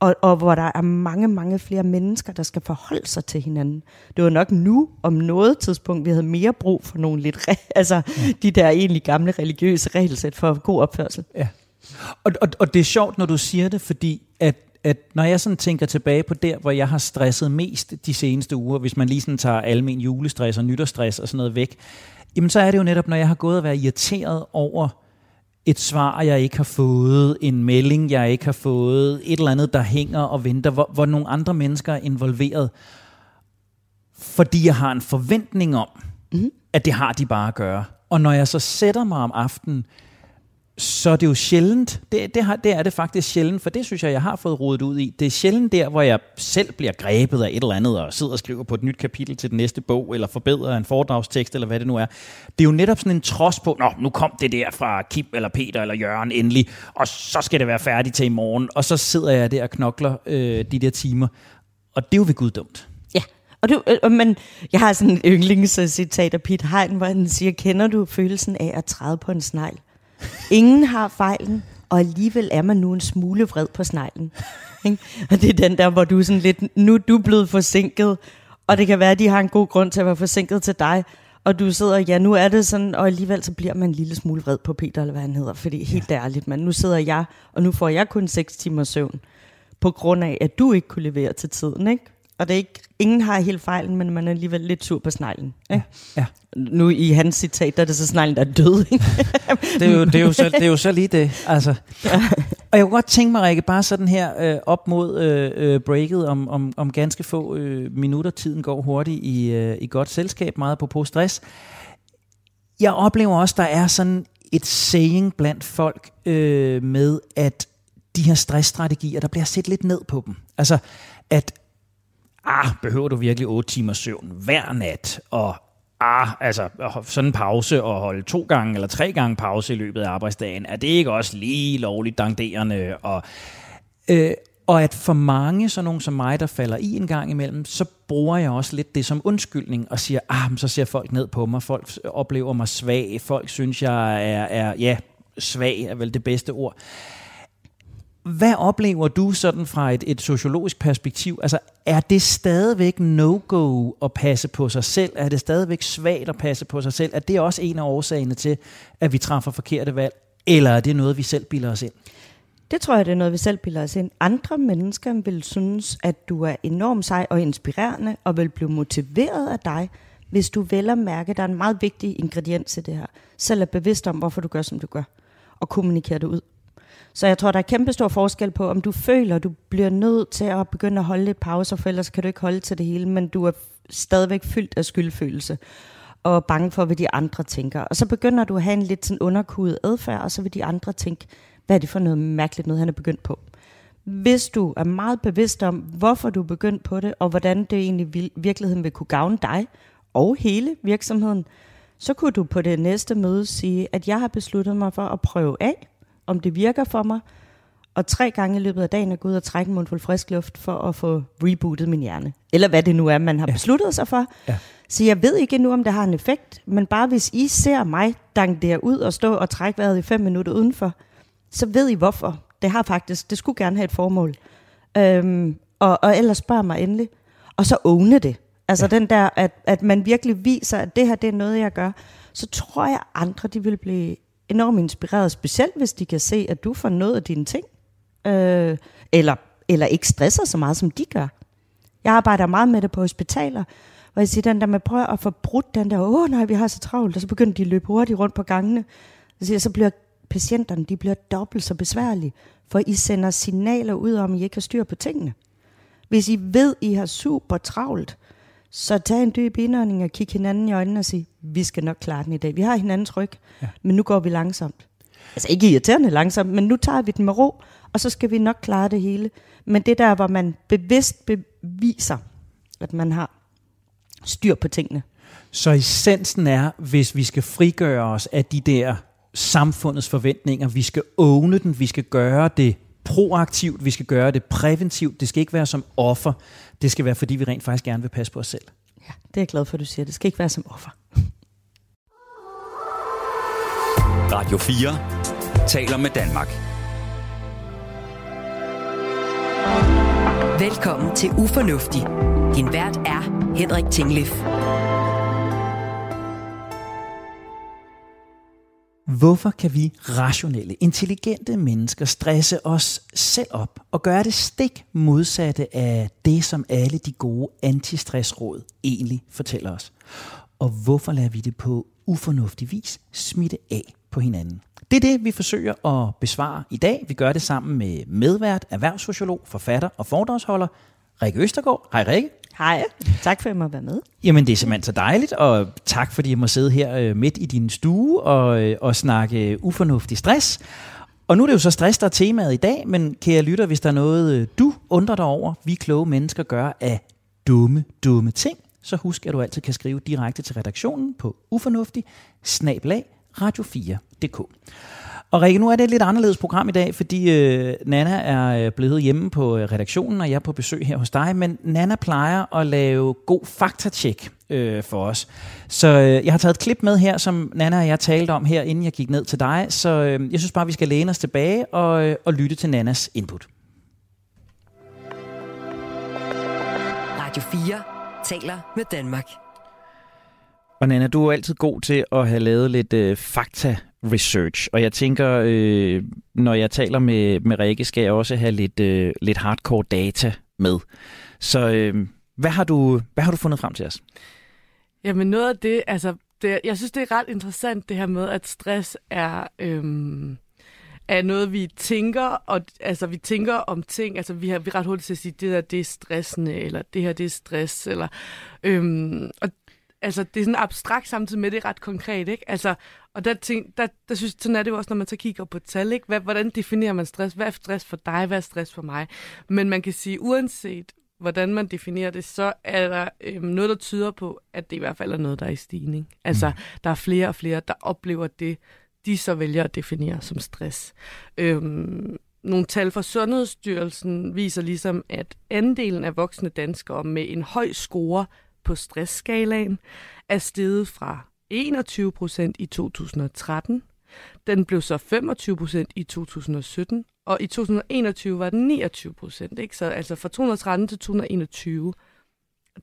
S5: Og, og hvor der er mange, mange flere mennesker, der skal forholde sig til hinanden. Det var nok nu, om noget tidspunkt, vi havde mere brug for nogle lidt, re- altså ja. de der egentlig gamle religiøse regelsæt for god opførsel.
S3: Ja. Og, og, og det er sjovt, når du siger det, fordi at, at når jeg sådan tænker tilbage på der, hvor jeg har stresset mest de seneste uger, hvis man lige sådan tager almen julestress og nytårsstress og sådan noget væk, jamen så er det jo netop, når jeg har gået og været irriteret over et svar, jeg ikke har fået, en melding, jeg ikke har fået, et eller andet, der hænger og venter, hvor, hvor nogle andre mennesker er involveret, fordi jeg har en forventning om, mm. at det har de bare at gøre. Og når jeg så sætter mig om aftenen, så det er det jo sjældent, det, det, har, det er det faktisk sjældent, for det synes jeg, jeg har fået rodet ud i. Det er sjældent der, hvor jeg selv bliver grebet af et eller andet, og sidder og skriver på et nyt kapitel til den næste bog, eller forbedrer en foredragstekst, eller hvad det nu er. Det er jo netop sådan en trods på, nå, nu kom det der fra Kim, eller Peter, eller Jørgen endelig, og så skal det være færdigt til i morgen, og så sidder jeg der og knokler øh, de der timer, og det er jo ved Gud dumt.
S5: Ja, og du, øh, men jeg har sådan en yndlingscitat af Pete Hein, hvor han siger, kender du følelsen af at træde på en snegl? Ingen har fejlen, og alligevel er man nu en smule vred på sneglen. Og det er den der, hvor du er sådan lidt, nu er du blevet forsinket, og det kan være, at de har en god grund til at være forsinket til dig, og du sidder, ja, nu er det sådan, og alligevel så bliver man en lille smule vred på Peter, eller hvad han hedder, fordi helt ja. ærligt, man, nu sidder jeg, og nu får jeg kun 6 timer søvn, på grund af, at du ikke kunne levere til tiden, ikke? Og det er ikke, ingen har helt fejlen, men man er alligevel lidt sur på sneglen. Ikke?
S3: Ja. ja.
S5: Nu i hans citat, der er det så sneglen, der er død. Ikke?
S3: det, er jo, det, er jo så, det er jo så lige det. Altså. Og jeg kunne godt tænke mig, Rikke, bare sådan her øh, op mod øh, øh, breaket om, om, om ganske få øh, minutter. Tiden går hurtigt i, øh, i godt selskab, meget på stress. Jeg oplever også, der er sådan et saying blandt folk øh, med, at de her stressstrategier, der bliver set lidt ned på dem. Altså, at ah, behøver du virkelig 8 timer søvn hver nat, og ah, altså sådan en pause og holde to gange eller tre gange pause i løbet af arbejdsdagen, er det ikke også lige lovligt dangderende? Og, øh, og at for mange, sådan nogen som mig, der falder i en gang imellem, så bruger jeg også lidt det som undskyldning og siger, ah, så ser folk ned på mig, folk oplever mig svag, folk synes, jeg er, er ja, svag er vel det bedste ord. Hvad oplever du sådan fra et, et sociologisk perspektiv? Altså, er det stadigvæk no-go at passe på sig selv? Er det stadigvæk svagt at passe på sig selv? Er det også en af årsagerne til, at vi træffer forkerte valg? Eller er det noget, vi selv bilder os ind?
S5: Det tror jeg, det er noget, vi selv bilder os ind. Andre mennesker vil synes, at du er enormt sej og inspirerende, og vil blive motiveret af dig, hvis du vel at mærke, der er en meget vigtig ingrediens i det her. Selv er bevidst om, hvorfor du gør, som du gør, og kommunikerer det ud. Så jeg tror, der er kæmpe stor forskel på, om du føler, du bliver nødt til at begynde at holde lidt pauser, for ellers kan du ikke holde til det hele, men du er stadigvæk fyldt af skyldfølelse og bange for, hvad de andre tænker. Og så begynder du at have en lidt sådan underkudet adfærd, og så vil de andre tænke, hvad er det for noget mærkeligt noget, han er begyndt på. Hvis du er meget bevidst om, hvorfor du er begyndt på det, og hvordan det egentlig i virkeligheden vil kunne gavne dig og hele virksomheden, så kunne du på det næste møde sige, at jeg har besluttet mig for at prøve af, om det virker for mig, og tre gange i løbet af dagen at gå ud og trække en mundfuld frisk luft for at få rebootet min hjerne. Eller hvad det nu er, man har ja. besluttet sig for. Ja. Så jeg ved ikke nu, om det har en effekt, men bare hvis I ser mig dank der ud og stå og trække vejret i fem minutter udenfor, så ved I hvorfor. Det har faktisk, det skulle gerne have et formål. Øhm, og, og ellers spørg mig endelig. Og så åne det. Altså ja. den der, at, at man virkelig viser, at det her, det er noget, jeg gør. Så tror jeg, andre de vil blive enormt inspireret, specielt hvis de kan se, at du får noget af dine ting, øh, eller, eller ikke stresser så meget, som de gør. Jeg arbejder meget med det på hospitaler, hvor jeg siger, den der med, prøv at få brudt den der, åh oh, nej, vi har så travlt, og så begynder de at løbe hurtigt rundt på gangene. Så, siger, så bliver patienterne, de bliver dobbelt så besværlige, for I sender signaler ud om, at I ikke har styr på tingene. Hvis I ved, I har super travlt, så tag en dyb indånding og kig hinanden i øjnene og sige, vi skal nok klare den i dag. Vi har hinandens ryg, ja. men nu går vi langsomt. Altså ikke irriterende langsomt, men nu tager vi den med ro, og så skal vi nok klare det hele. Men det der, hvor man bevidst beviser, at man har styr på tingene.
S3: Så essensen er, hvis vi skal frigøre os af de der samfundets forventninger, vi skal åne den, vi skal gøre det proaktivt, vi skal gøre det præventivt, det skal ikke være som offer, det skal være, fordi vi rent faktisk gerne vil passe på os selv.
S5: Ja, det er jeg glad for, at du siger. Det skal ikke være som offer.
S1: Radio 4 taler med Danmark.
S2: Velkommen til Ufornuftig. Din vært er Henrik Tinglev.
S6: Hvorfor kan vi rationelle, intelligente mennesker stresse os selv op og gøre det stik modsatte af det, som alle de gode antistressråd egentlig fortæller os? Og hvorfor lader vi det på ufornuftig vis smitte af på hinanden? Det er det, vi forsøger at besvare i dag. Vi gør det sammen med medvært, erhvervssociolog, forfatter og foredragsholder Rikke Østergaard. Hej Rikke.
S5: Hej, tak for at jeg må være med.
S6: Jamen det er simpelthen så dejligt, og tak fordi jeg må sidde her øh, midt i din stue og, øh, og snakke øh, ufornuftig stress. Og nu er det jo så stress, der er temaet i dag, men kære lytter, hvis der er noget, øh, du undrer dig over, vi kloge mennesker gør af dumme, dumme ting, så husk, at du altid kan skrive direkte til redaktionen på ufornuftig radio4.dk. Og Rikke, nu er det et lidt anderledes program i dag, fordi øh, Nana er øh, blevet hjemme på øh, redaktionen, og jeg er på besøg her hos dig. Men Nana plejer at lave god faktatjek øh, for os. Så øh, jeg har taget et klip med her, som Nana og jeg talte om her, inden jeg gik ned til dig. Så øh, jeg synes bare, vi skal læne os tilbage og, øh, og lytte til Nanas input.
S2: Radio 4 taler med Danmark.
S3: Og Nana, du er altid god til at have lavet lidt øh, fakta research, og jeg tænker, øh, når jeg taler med, med Rikke, skal jeg også have lidt, øh, lidt hardcore data med. Så øh, hvad, har du, hvad har du fundet frem til os?
S4: Jamen noget af det, altså, det, jeg synes, det er ret interessant det her med, at stress er, Øh er noget, vi tænker, og altså, vi tænker om ting, altså vi har vi er ret hurtigt til at sige, det der, det er stressende, eller det her, det er stress, eller, øhm, og altså, det er sådan abstrakt samtidig med, det er ret konkret, ikke? Altså, og der, tænk, der, der synes sådan er det jo også, når man så kigger på tal, ikke? Hvad, hvordan definerer man stress? Hvad er stress for dig? Hvad er stress for mig? Men man kan sige, uanset hvordan man definerer det, så er der øhm, noget, der tyder på, at det i hvert fald er noget, der er i stigning. Altså, mm. der er flere og flere, der oplever det, de så vælger at definere som stress. Øhm, nogle tal fra Sundhedsstyrelsen viser ligesom, at andelen af voksne danskere med en høj score på stressskalaen er steget fra 21 procent i 2013. Den blev så 25 procent i 2017, og i 2021 var den 29 procent. Så altså fra 2013 til 2021,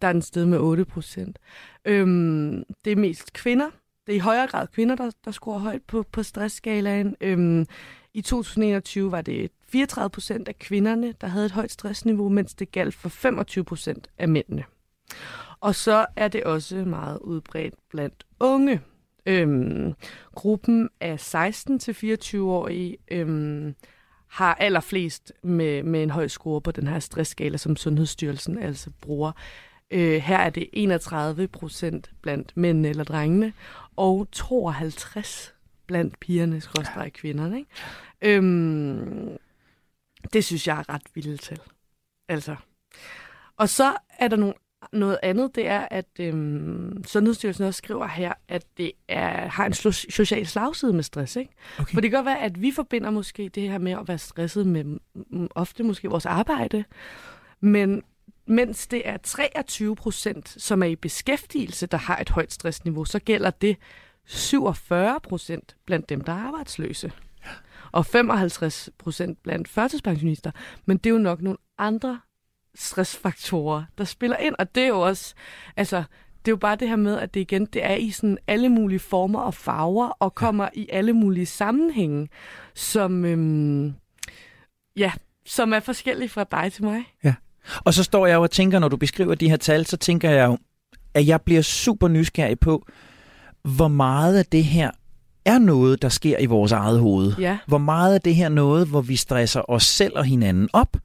S4: der er den steget med 8 procent. Øhm, det er mest kvinder. Det er i højere grad kvinder, der, der scorer højt på, på stressskalaen. Øhm, I 2021 var det 34 procent af kvinderne, der havde et højt stressniveau, mens det galt for 25 procent af mændene. Og så er det også meget udbredt blandt unge. Øhm, gruppen af 16-24-årige øhm, har allerflest med, med en høj score på den her stressskala, som Sundhedsstyrelsen altså bruger. Øh, her er det 31 procent blandt mændene eller drengene, og 52 blandt pigerne, skråstrej kvinderne. Ikke? Øhm, det synes jeg er ret vildt til. Altså. Og så er der nogle noget andet, det er, at øhm, Sundhedsstyrelsen også skriver her, at det er, har en social slagside med stress. Ikke? Okay. For det kan godt være, at vi forbinder måske det her med at være stresset med ofte måske vores arbejde, men mens det er 23 procent, som er i beskæftigelse, der har et højt stressniveau, så gælder det 47 procent blandt dem, der er arbejdsløse. Og 55 procent blandt førtidspensionister. Men det er jo nok nogle andre stressfaktorer, der spiller ind. Og det er jo også, altså, det er jo bare det her med, at det igen, det er i sådan alle mulige former og farver, og kommer ja. i alle mulige sammenhænge, som, øhm, ja, som er forskellige fra dig til mig.
S3: Ja. Og så står jeg jo og tænker, når du beskriver de her tal, så tænker jeg jo, at jeg bliver super nysgerrig på, hvor meget af det her er noget, der sker i vores eget hoved.
S4: Ja.
S3: Hvor meget af det her noget, hvor vi stresser os selv og hinanden op,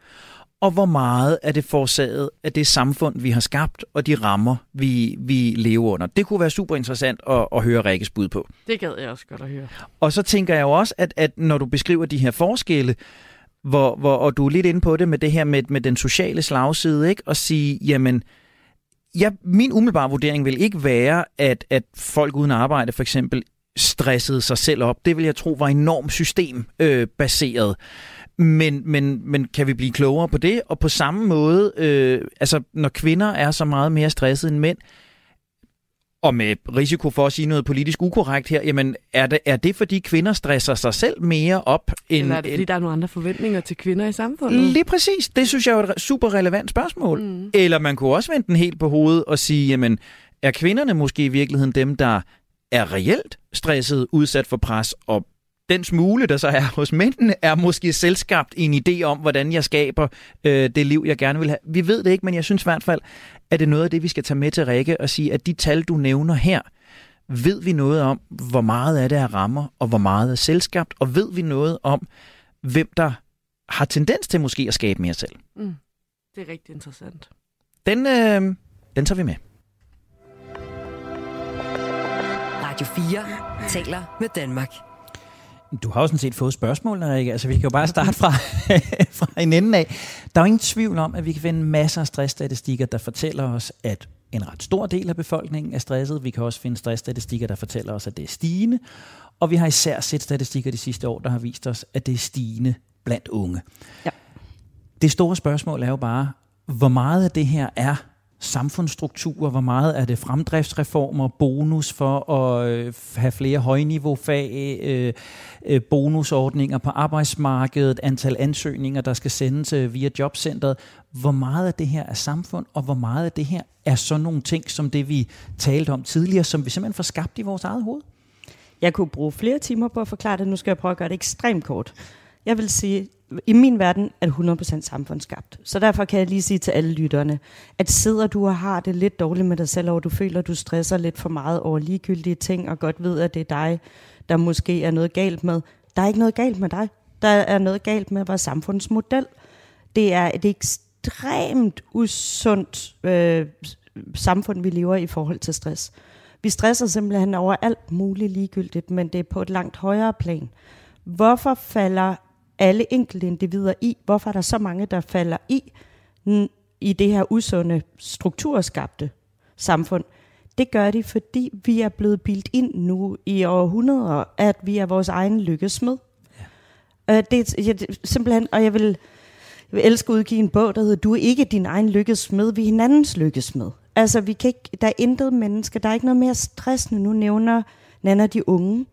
S3: og hvor meget er det forårsaget af det samfund, vi har skabt, og de rammer, vi, vi lever under. Det kunne være super interessant at, at høre Rikkes bud på.
S4: Det gad jeg også godt at høre.
S3: Og så tænker jeg jo også, at, at når du beskriver de her forskelle, hvor, hvor, og du er lidt inde på det med det her med, med den sociale slagside, ikke? og sige, jamen, ja, min umiddelbare vurdering vil ikke være, at, at folk uden arbejde for eksempel stressede sig selv op. Det vil jeg tro var enormt systembaseret. Øh, men, men, men kan vi blive klogere på det? Og på samme måde, øh, altså når kvinder er så meget mere stressede end mænd, og med risiko for at sige noget politisk ukorrekt her, jamen er det, er det fordi kvinder stresser sig selv mere op? End,
S4: Eller er det fordi, der er nogle andre forventninger til kvinder i samfundet?
S3: Lige præcis. Det synes jeg er et super relevant spørgsmål. Mm. Eller man kunne også vende den helt på hovedet og sige, jamen er kvinderne måske i virkeligheden dem, der er reelt stresset, udsat for pres, og den smule, der så er hos mændene, er måske selskabt en idé om, hvordan jeg skaber øh, det liv, jeg gerne vil have. Vi ved det ikke, men jeg synes i hvert fald, at det er noget af det, vi skal tage med til Rikke og sige, at de tal, du nævner her, ved vi noget om, hvor meget af det er rammer, og hvor meget er selskabt, og ved vi noget om, hvem der har tendens til måske at skabe mere selv.
S4: Mm. Det er rigtig interessant.
S3: Den, øh, den tager vi med.
S2: Radio 4 taler med Danmark.
S6: Du har jo sådan set fået spørgsmålene, Rikke. Altså, vi kan jo bare starte fra, fra en ende af. Der er jo ingen tvivl om, at vi kan finde masser af stressstatistikker, der fortæller os, at en ret stor del af befolkningen er stresset. Vi kan også finde stressstatistikker, der fortæller os, at det er stigende. Og vi har især set statistikker de sidste år, der har vist os, at det er stigende blandt unge.
S5: Ja.
S6: Det store spørgsmål er jo bare, hvor meget af det her er samfundsstrukturer, hvor meget er det fremdriftsreformer, bonus for at øh, have flere højniveaufag, øh, øh, bonusordninger på arbejdsmarkedet, antal ansøgninger, der skal sendes øh, via jobcentret. Hvor meget af det her er samfund, og hvor meget af det her er sådan nogle ting, som det vi talte om tidligere, som vi simpelthen får skabt i vores eget hoved?
S5: Jeg kunne bruge flere timer på at forklare det. Nu skal jeg prøve at gøre det ekstremt kort. Jeg vil sige, i min verden er det 100% samfundsskabt. Så derfor kan jeg lige sige til alle lytterne, at sidder du og har det lidt dårligt med dig selv, og du føler, at du stresser lidt for meget over ligegyldige ting, og godt ved, at det er dig, der måske er noget galt med. Der er ikke noget galt med dig. Der er noget galt med vores samfundsmodel. Det er et ekstremt usundt øh, samfund, vi lever i i forhold til stress. Vi stresser simpelthen over alt muligt ligegyldigt, men det er på et langt højere plan. Hvorfor falder alle enkelte individer i? Hvorfor er der så mange, der falder i i det her usunde strukturskabte samfund? Det gør de, fordi vi er blevet bildt ind nu i århundreder, at vi er vores egen lykkesmed. Ja. Uh, det, er, jeg, simpelthen, og jeg vil, jeg vil elske at udgive en bog, der hedder Du er ikke din egen lykkesmed, vi er hinandens lykkesmed. Altså, vi kan ikke, der er intet menneske, der er ikke noget mere stressende. Nu nævner Nana de unge.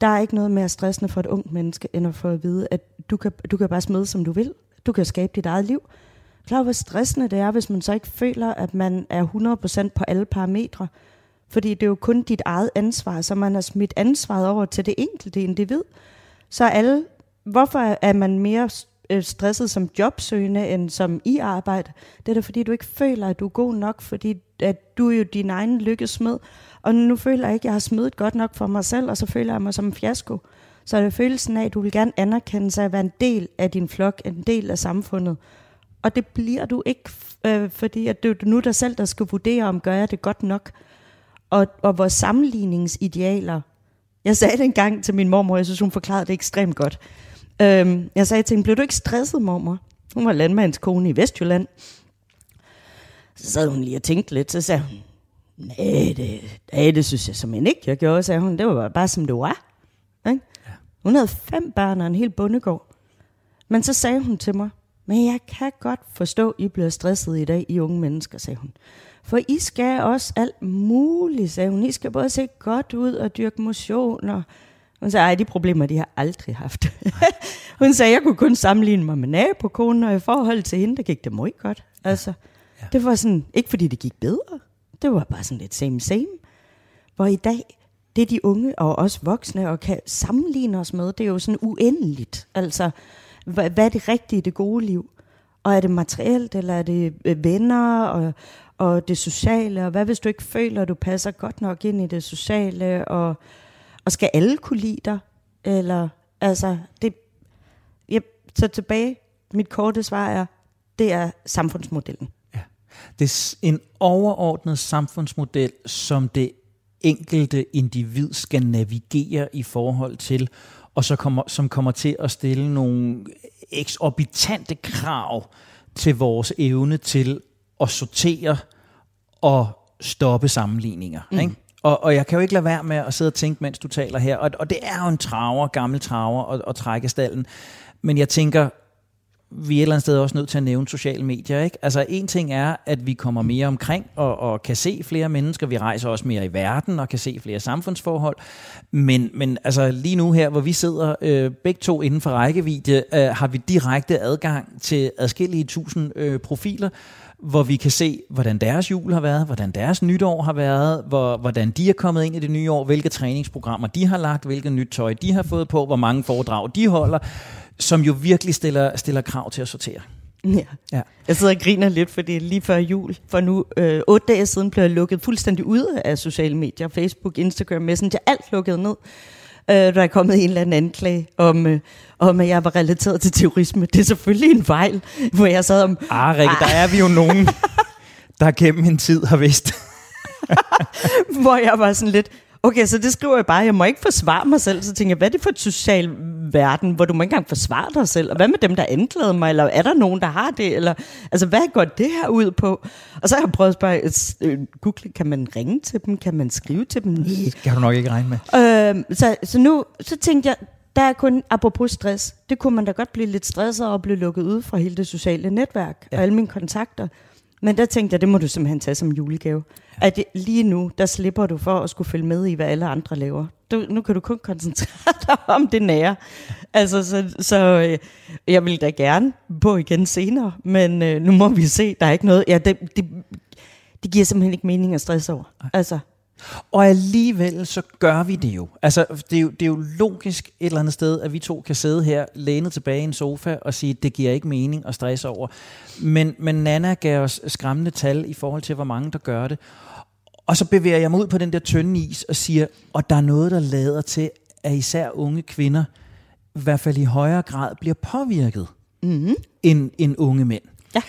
S5: Der er ikke noget mere stressende for et ungt menneske, end at få at vide, at du kan, du kan bare smide, som du vil. Du kan skabe dit eget liv. Klar, hvor stressende det er, hvis man så ikke føler, at man er 100% på alle parametre. Fordi det er jo kun dit eget ansvar, så man har smidt ansvaret over til det enkelte individ. Så alle, hvorfor er man mere øh, stresset som jobsøgende end som i arbejde? Det er da fordi, du ikke føler, at du er god nok, fordi at du er jo din egen lykkesmed. Og nu føler jeg ikke, at jeg har smidt godt nok for mig selv, og så føler jeg mig som en fiasko. Så er det følelsen af, at du vil gerne anerkende sig at være en del af din flok, en del af samfundet. Og det bliver du ikke, øh, fordi at det er nu dig selv, der skal vurdere, om gør jeg det godt nok. Og, og vores sammenligningsidealer. Jeg sagde det engang til min mormor, jeg synes, hun forklarede det ekstremt godt. Øhm, jeg sagde til hende, blev du ikke stresset, mormor? Hun var landmandskone i Vestjylland. Så sad hun lige og tænkte lidt, så sagde hun, nej, det, nej, det synes jeg simpelthen ikke, jeg gjorde, sagde hun. Det var bare som det var. Ikke? Ja. Hun havde fem børn og en hel bondegård. Men så sagde hun til mig, men jeg kan godt forstå, I bliver stresset i dag, I unge mennesker, sagde hun. For I skal også alt muligt, sagde hun. I skal både se godt ud og dyrke motion. Og hun sagde, at de problemer, de har aldrig haft. hun sagde, jeg kunne kun sammenligne mig med nabokonen, og i forhold til hende, der gik det meget godt. Altså, ja. Det var sådan, ikke fordi det gik bedre, det var bare sådan lidt same same. Hvor i dag, det de unge og også voksne og kan sammenligne os med, det er jo sådan uendeligt. Altså, hvad, hvad er det rigtige, det gode liv? Og er det materielt, eller er det øh, venner og, og det sociale? Og hvad hvis du ikke føler, at du passer godt nok ind i det sociale? Og, og skal alle kunne lide dig? Eller, altså, det, yep. så tilbage, mit korte svar er, det er samfundsmodellen.
S6: Det er en overordnet samfundsmodel, som det enkelte individ skal navigere i forhold til, og så kommer, som kommer til at stille nogle eksorbitante krav til vores evne til at sortere og stoppe sammenligninger. Mm. Ikke? Og, og jeg kan jo ikke lade være med at sidde og tænke, mens du taler her, og, og det er jo en traver, gammel traver at, at trække stallen. Men jeg tænker,
S3: vi er et eller andet sted også nødt til at nævne sociale medier. Ikke? Altså en ting er, at vi kommer mere omkring og, og kan se flere mennesker. Vi rejser også mere i verden og kan se flere samfundsforhold. Men, men altså lige nu her, hvor vi sidder øh, begge to inden for rækkevidde, øh, har vi direkte adgang til adskillige tusind øh, profiler, hvor vi kan se, hvordan deres jul har været, hvordan deres nytår har været, hvor, hvordan de er kommet ind i det nye år, hvilke træningsprogrammer de har lagt, hvilket nyt tøj de har fået på, hvor mange foredrag de holder, som jo virkelig stiller, stiller krav til at sortere.
S5: Ja. ja. Jeg sidder og griner lidt, fordi lige før jul, for nu øh, otte dage siden, blev jeg lukket fuldstændig ud af sociale medier, Facebook, Instagram, Messenger, alt lukket ned øh, der er kommet en eller anden anklage om, øh, om, at jeg var relateret til terrorisme. Det er selvfølgelig en fejl, hvor jeg sad om...
S3: Ah, Rikke, ah. der er vi jo nogen, der gennem en tid har vidst.
S5: hvor jeg var sådan lidt, Okay, så det skriver jeg bare. Jeg må ikke forsvare mig selv. Så tænker jeg, hvad er det for et social verden, hvor du må ikke engang forsvare dig selv? Og hvad med dem, der anklagede mig? Eller er der nogen, der har det? Eller, altså, hvad går det her ud på? Og så har jeg prøvet at spørge, øh, Google, kan man ringe til dem? Kan man skrive til dem?
S3: Nej. Det kan du nok ikke regne med.
S5: Øh, så, så nu så tænkte jeg, der er kun, apropos stress, det kunne man da godt blive lidt stresset og blive lukket ud fra hele det sociale netværk ja. og alle mine kontakter. Men der tænkte jeg, det må du simpelthen tage som julegave. At lige nu, der slipper du for at skulle følge med i, hvad alle andre laver. Du, nu kan du kun koncentrere dig om det nære. Altså, så, så øh, jeg vil da gerne på igen senere, men øh, nu må vi se, der er ikke noget. Ja, det, det, det giver simpelthen ikke mening at stresse over. Altså,
S3: og alligevel så gør vi det jo. Altså, det er jo, det er jo logisk et eller andet sted, at vi to kan sidde her, lænet tilbage i en sofa og sige, det giver ikke mening at stresse over. Men, men Nana gav os skræmmende tal i forhold til, hvor mange der gør det. Og så bevæger jeg mig ud på den der tynde is og siger, og der er noget, der lader til, at især unge kvinder, i hvert fald i højere grad, bliver påvirket mm-hmm. end, end unge mænd. Ja.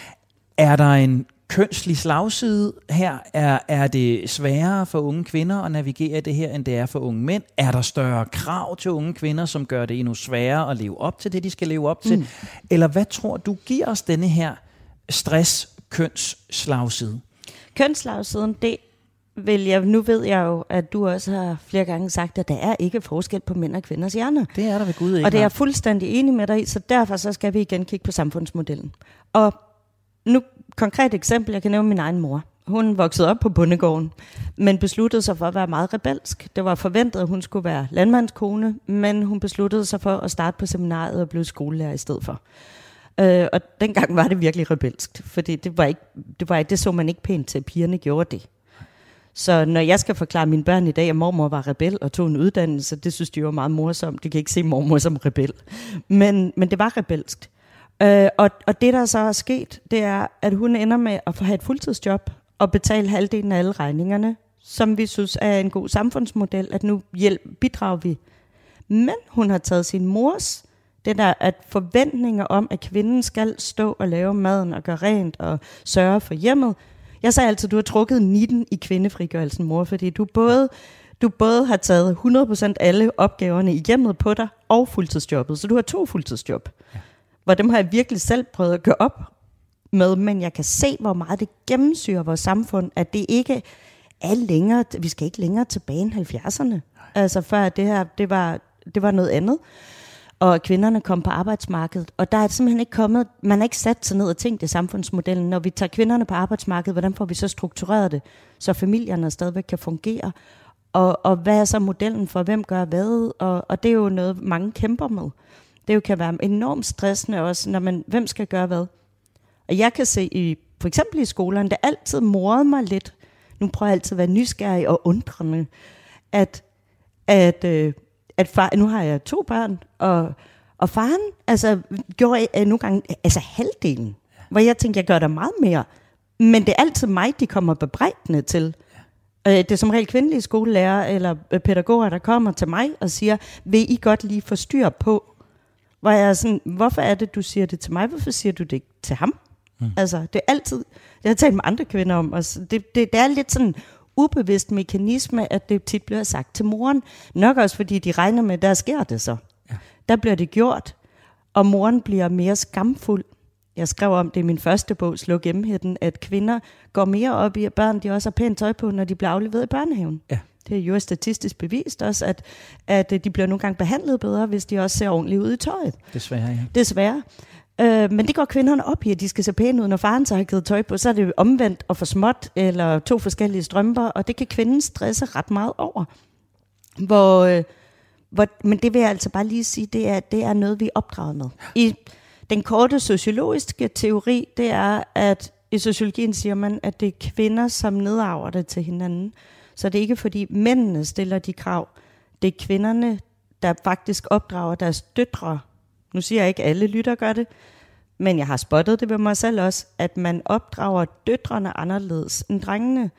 S3: Er der en kønslig slagside her? Er, er det sværere for unge kvinder at navigere det her, end det er for unge mænd? Er der større krav til unge kvinder, som gør det endnu sværere at leve op til det, de skal leve op til? Mm. Eller hvad tror du giver os denne her stress-kønsslagside?
S5: Kønsslagsiden, det vil jeg, nu ved jeg jo, at du også har flere gange sagt, at der er ikke forskel på mænd og kvinders hjerner.
S3: Det er der ved Gud ikke.
S5: Og det er jeg fuldstændig enig med dig i, så derfor så skal vi igen kigge på samfundsmodellen. Og nu konkret eksempel, jeg kan nævne min egen mor. Hun voksede op på bondegården, men besluttede sig for at være meget rebelsk. Det var forventet, at hun skulle være landmandskone, men hun besluttede sig for at starte på seminariet og blive skolelærer i stedet for. Øh, og dengang var det virkelig rebelsk, fordi det, var ikke, det, var, det så man ikke pænt til, at pigerne gjorde det. Så når jeg skal forklare mine børn i dag, at mormor var rebel og tog en uddannelse, det synes de var meget morsomt. De kan ikke se mormor som rebel. Men, men det var rebelsk. Øh, og, og det, der så er sket, det er, at hun ender med at få have et fuldtidsjob og betale halvdelen af alle regningerne, som vi synes er en god samfundsmodel, at nu hjælp, bidrager vi. Men hun har taget sin mors, det der at forventninger om, at kvinden skal stå og lave maden og gøre rent og sørge for hjemmet. Jeg sagde altid, at du har trukket 19 i kvindefrigørelsen, mor, fordi du både, du både har taget 100% alle opgaverne i hjemmet på dig og fuldtidsjobbet, så du har to fuldtidsjob. Ja hvor dem har jeg virkelig selv prøvet at gøre op med, men jeg kan se, hvor meget det gennemsyrer vores samfund, at det ikke er længere, vi skal ikke længere tilbage end 70'erne. Altså før det her, det var, det var noget andet. Og kvinderne kom på arbejdsmarkedet, og der er simpelthen ikke kommet, man har ikke sat sig ned og tænkt i samfundsmodellen, når vi tager kvinderne på arbejdsmarkedet, hvordan får vi så struktureret det, så familierne stadigvæk kan fungere, og, og hvad er så modellen for, hvem gør hvad, og, og det er jo noget, mange kæmper med. Det jo kan være enormt stressende også, når man, hvem skal gøre hvad. Og jeg kan se, i, for eksempel i skolerne, det altid morede mig lidt, nu prøver jeg altid at være nysgerrig og undrende, at, at, øh, at far, nu har jeg to børn, og, og faren altså, gjorde jeg nogle gange altså halvdelen, hvor jeg tænkte, jeg gør der meget mere. Men det er altid mig, de kommer bebrejdende til. Øh, det er som regel kvindelige skolelærer eller øh, pædagoger, der kommer til mig og siger, vil I godt lige få styr på, hvor jeg er sådan, hvorfor er det, du siger det til mig? Hvorfor siger du det ikke til ham? Mm. Altså, det er altid, jeg har talt med andre kvinder om, og det, det, det er lidt sådan ubevidst mekanisme, at det tit bliver sagt til moren. Nok også fordi de regner med, at der sker det så. Ja. Der bliver det gjort, og moren bliver mere skamfuld. Jeg skrev om det i min første bog, Slå Gennemhætten, at kvinder går mere op i, at børn de også har pænt tøj på, når de bliver afleveret i børnehaven. Ja. Det er jo statistisk bevist også, at, at de bliver nogle gange behandlet bedre, hvis de også ser ordentligt ud i tøjet.
S3: Desværre, ja.
S5: Desværre. Øh, men det går kvinderne op i, at de skal se pæne ud, når faren så har givet tøj på. Så er det omvendt og for småt, eller to forskellige strømper, og det kan kvinden stresse ret meget over. Hvor, øh, hvor, men det vil jeg altså bare lige sige, det er, det er noget, vi er opdraget med. I den korte sociologiske teori, det er, at i sociologien siger man, at det er kvinder, som nedarver det til hinanden. Så det er ikke fordi mændene stiller de krav. Det er kvinderne, der faktisk opdrager deres døtre. Nu siger jeg ikke, alle lytter gør det, men jeg har spottet det ved mig selv også, at man opdrager døtrene anderledes end drengene.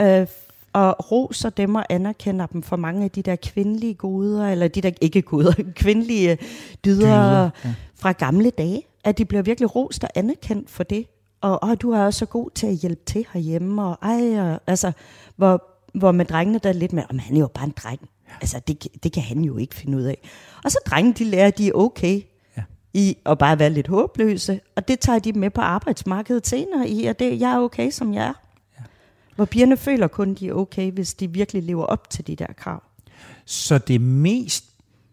S5: Øh, og roser dem og anerkender dem for mange af de der kvindelige goder, eller de der ikke goder, kvindelige dyder, ja. fra gamle dage. At de bliver virkelig rost og anerkendt for det. Og og du er også så god til at hjælpe til herhjemme, og ej, og, altså, hvor, hvor med drengene der er lidt mere, om han er jo bare en dreng. Altså, det, det kan han jo ikke finde ud af. Og så drengene, de lærer, at de er okay ja. i at bare være lidt håbløse, og det tager de med på arbejdsmarkedet senere i, at det, jeg er okay, som jeg er. Hvor pigerne føler kun, de er okay, hvis de virkelig lever op til de der krav.
S3: Så det mest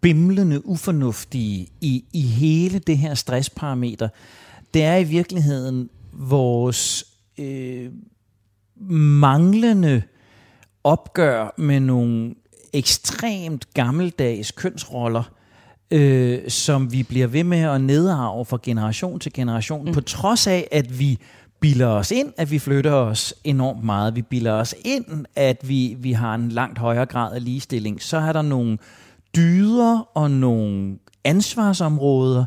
S3: bimlende ufornuftige i, i hele det her stressparameter, det er i virkeligheden vores øh, manglende opgør med nogle ekstremt gammeldags kønsroller, øh, som vi bliver ved med at nedarve fra generation til generation, mm. på trods af, at vi bilder os ind, at vi flytter os enormt meget. Vi bilder os ind, at vi, vi har en langt højere grad af ligestilling. Så er der nogle dyder og nogle ansvarsområder,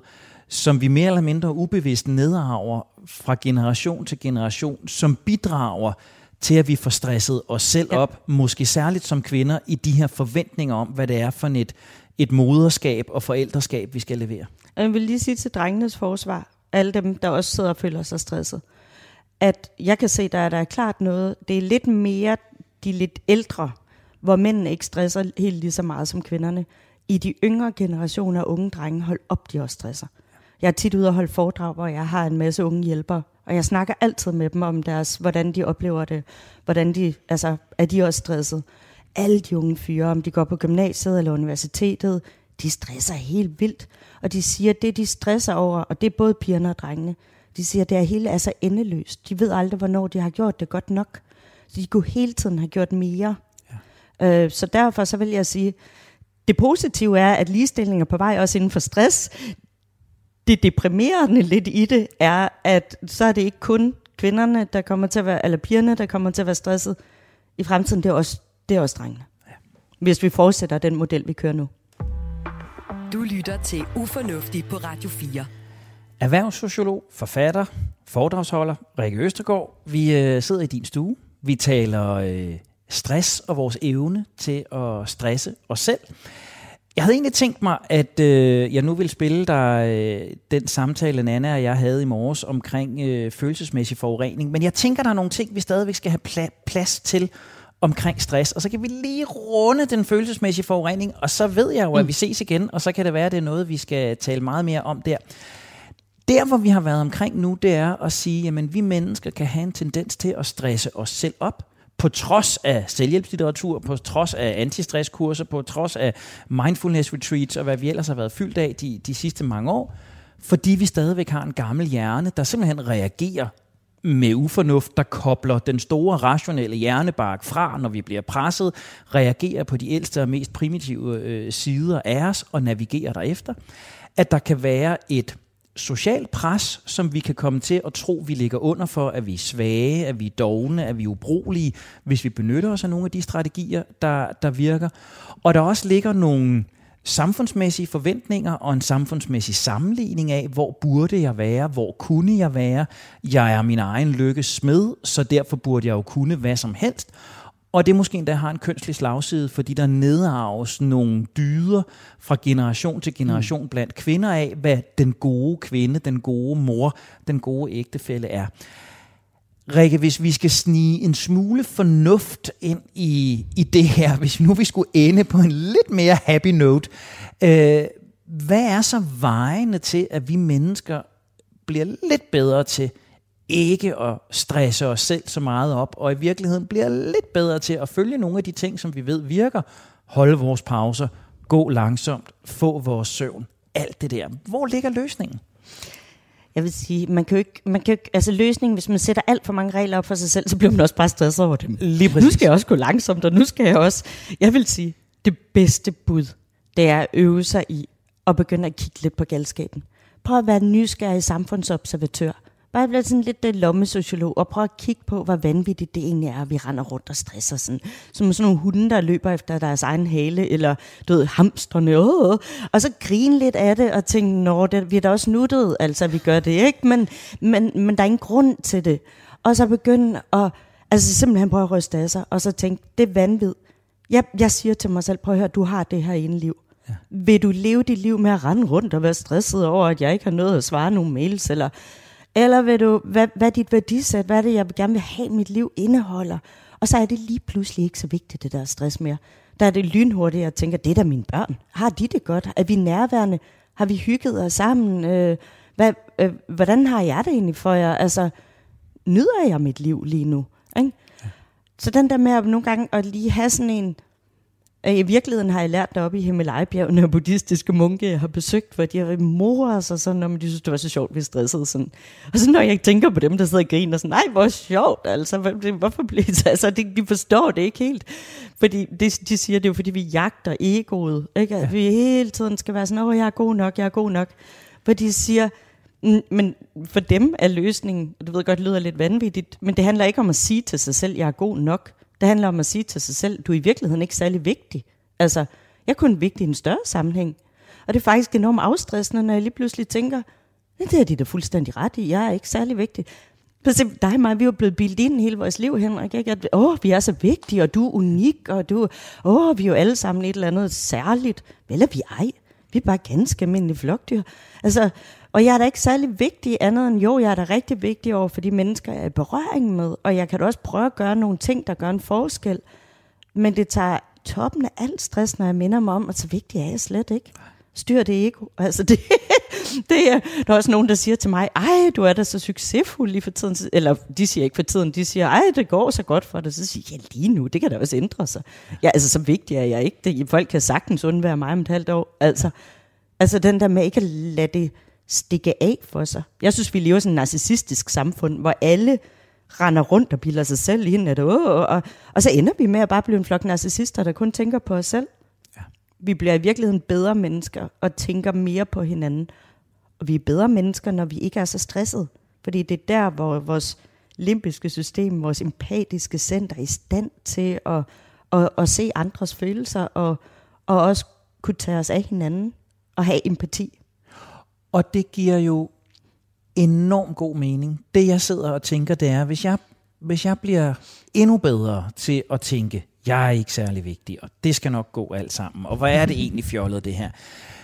S3: som vi mere eller mindre ubevidst nedarver fra generation til generation, som bidrager til, at vi får stresset os selv ja. op, måske særligt som kvinder, i de her forventninger om, hvad det er for et, et moderskab og forældreskab, vi skal levere.
S5: Jeg vil lige sige til drengenes forsvar, alle dem, der også sidder og føler sig stresset, at jeg kan se, der er der er klart noget. Det er lidt mere de lidt ældre, hvor mændene ikke stresser helt lige så meget som kvinderne. I de yngre generationer af unge drenge, hold op, de også stresser. Jeg er tit ude og holde foredrag, hvor jeg har en masse unge hjælpere, og jeg snakker altid med dem om deres, hvordan de oplever det, hvordan de, altså, er de også stresset. Alle de unge fyre, om de går på gymnasiet eller universitetet, de stresser helt vildt. Og de siger, at det de stresser over, og det er både pigerne og drengene, de siger, at det er hele er så endeløst. De ved aldrig, hvornår de har gjort det godt nok. Så de kunne hele tiden have gjort mere. Ja. Øh, så derfor så vil jeg sige, det positive er, at ligestilling er på vej også inden for stress. Det deprimerende lidt i det er, at så er det ikke kun kvinderne, der kommer til at være, eller pigerne, der kommer til at være stresset i fremtiden. Det er også, det er også drengene. Ja. Hvis vi fortsætter den model, vi kører nu.
S2: Du lytter til Ufornuftig på Radio 4.
S3: Erhvervssociolog, forfatter, foredragsholder, Rikke Østergaard. Vi øh, sidder i din stue. Vi taler øh, stress og vores evne til at stresse os selv. Jeg havde egentlig tænkt mig, at øh, jeg nu vil spille dig øh, den samtale, Anna og jeg havde i morges omkring øh, følelsesmæssig forurening. Men jeg tænker, der er nogle ting, vi stadigvæk skal have pla- plads til omkring stress. Og så kan vi lige runde den følelsesmæssige forurening, og så ved jeg jo, at vi ses igen, og så kan det være, at det er noget, vi skal tale meget mere om der. Der, hvor vi har været omkring nu, det er at sige, at vi mennesker kan have en tendens til at stresse os selv op, på trods af selvhjælpslitteratur, på trods af antistresskurser, på trods af mindfulness retreats og hvad vi ellers har været fyldt af de, de sidste mange år, fordi vi stadigvæk har en gammel hjerne, der simpelthen reagerer med ufornuft, der kobler den store rationelle hjernebark fra, når vi bliver presset, reagerer på de ældste og mest primitive øh, sider af os og navigerer derefter. At der kan være et socialt pres, som vi kan komme til at tro, vi ligger under for, at vi er svage, at vi er dogne, at vi er ubrugelige, hvis vi benytter os af nogle af de strategier, der, der virker. Og der også ligger nogle samfundsmæssige forventninger og en samfundsmæssig sammenligning af, hvor burde jeg være, hvor kunne jeg være. Jeg er min egen lykkes smed, så derfor burde jeg jo kunne hvad som helst. Og det måske endda har en kønslig slagside, fordi der nedarves nogle dyder fra generation til generation mm. blandt kvinder af, hvad den gode kvinde, den gode mor, den gode ægtefælle er. Rikke, hvis vi skal snige en smule fornuft ind i, i det her, hvis nu vi skulle ende på en lidt mere happy note, øh, hvad er så vejene til, at vi mennesker bliver lidt bedre til ikke at stresse os selv så meget op, og i virkeligheden bliver lidt bedre til at følge nogle af de ting, som vi ved virker. Holde vores pauser, gå langsomt, få vores søvn, alt det der. Hvor ligger løsningen?
S5: Jeg vil sige, man kan jo ikke, man kan jo ikke, altså løsningen, hvis man sætter alt for mange regler op for sig selv, så bliver man også bare stresset over dem.
S3: Lige
S5: Nu skal jeg også gå langsomt, og nu skal jeg også, jeg vil sige, det bedste bud, det er at øve sig i at begynde at kigge lidt på galskaben. Prøv at være nysgerrig samfundsobservatør. Bare blive sådan lidt uh, lommesociolog, og prøv at kigge på, hvor vanvittigt det egentlig er, at vi render rundt og stresser sådan. Som sådan nogle hunde, der løber efter deres egen hale, eller du ved, hamstrene, åh, og så grine lidt af det, og tænke, nå, det, vi er da også nuttet, altså vi gør det, ikke? Men, men, men der er ingen grund til det. Og så begynde at, altså simpelthen prøve at ryste af sig, og så tænke, det er vanvid. Jeg, jeg siger til mig selv, prøv at høre, du har det her ene liv. Ja. Vil du leve dit liv med at rende rundt og være stresset over, at jeg ikke har noget at svare nogle mails, eller, eller vil du, hvad, hvad er dit værdisæt, hvad er det, jeg gerne vil have, mit liv indeholder? Og så er det lige pludselig ikke så vigtigt, det der stress mere. Der er det lynhurtigt, at tænke, det er da mine børn. Har de det godt? Er vi nærværende? Har vi hygget os sammen? Øh, hvad, øh, hvordan har jeg det egentlig for jer? Altså, nyder jeg mit liv lige nu? Ikke? Så den der med at nogle gange at lige have sådan en... øh, I virkeligheden har jeg lært det op i Himalaya-bjergene og buddhistiske munke, jeg har besøgt, hvor de har moret sig sådan, når de synes, det var så sjovt, vi stressede sådan. Og så når jeg tænker på dem, der sidder og griner sådan, nej, hvor sjovt, altså, hvor- det- hvorfor bliver det, altså, de, de forstår det ikke helt. Fordi det, de siger, det er jo fordi, vi jagter egoet, ikke? At vi hele tiden skal være sådan, åh, jeg er god nok, jeg er god nok. Hvor de siger, Men for dem er løsningen, og du ved godt, det lyder lidt vanvittigt, men det handler ikke om at sige til sig selv, jeg er god nok. Det handler om at sige til sig selv, du er i virkeligheden ikke særlig vigtig. Altså, jeg er kun vigtig i en større sammenhæng. Og det er faktisk enormt afstressende, når jeg lige pludselig tænker, det er de da fuldstændig ret i, jeg er ikke særlig vigtig. For dig og mig, vi er jo blevet bildt ind hele vores liv, Henrik. Ikke? At, åh, vi er så vigtige, og du er unik, og du, åh, vi er jo alle sammen et eller andet særligt. Vel er vi ej. Vi er bare ganske almindelige flokdyr. Altså, og jeg er da ikke særlig vigtig andet end, jo, jeg er da rigtig vigtig over for de mennesker, jeg er i berøring med. Og jeg kan da også prøve at gøre nogle ting, der gør en forskel. Men det tager toppen af alt stress, når jeg minder mig om, at så vigtig er jeg slet ikke. Styr det ego. Altså det, det er, der er også nogen, der siger til mig, ej, du er da så succesfuld lige for tiden. Eller de siger ikke for tiden, de siger, ej, det går så godt for dig. Så siger jeg, ja, lige nu, det kan da også ændre sig. Ja, altså så vigtig er jeg ikke. Det, folk kan sagtens undvære mig om et halvt år. Altså, altså den der med ikke at lade det stikke af for sig. Jeg synes, vi lever i sådan et narcissistisk samfund, hvor alle render rundt og bilder sig selv ind, at, åh, og, og så ender vi med at bare blive en flok narcissister, der kun tænker på os selv. Ja. Vi bliver i virkeligheden bedre mennesker og tænker mere på hinanden. Og vi er bedre mennesker, når vi ikke er så stresset. Fordi det er der, hvor vores limbiske system, vores empatiske center er i stand til at, at, at se andres følelser og, og også kunne tage os af hinanden og have empati.
S3: Og det giver jo enormt god mening. Det jeg sidder og tænker, det er, hvis jeg, hvis jeg bliver endnu bedre til at tænke, jeg er ikke særlig vigtig, og det skal nok gå alt sammen, og hvor er det egentlig fjollet det her?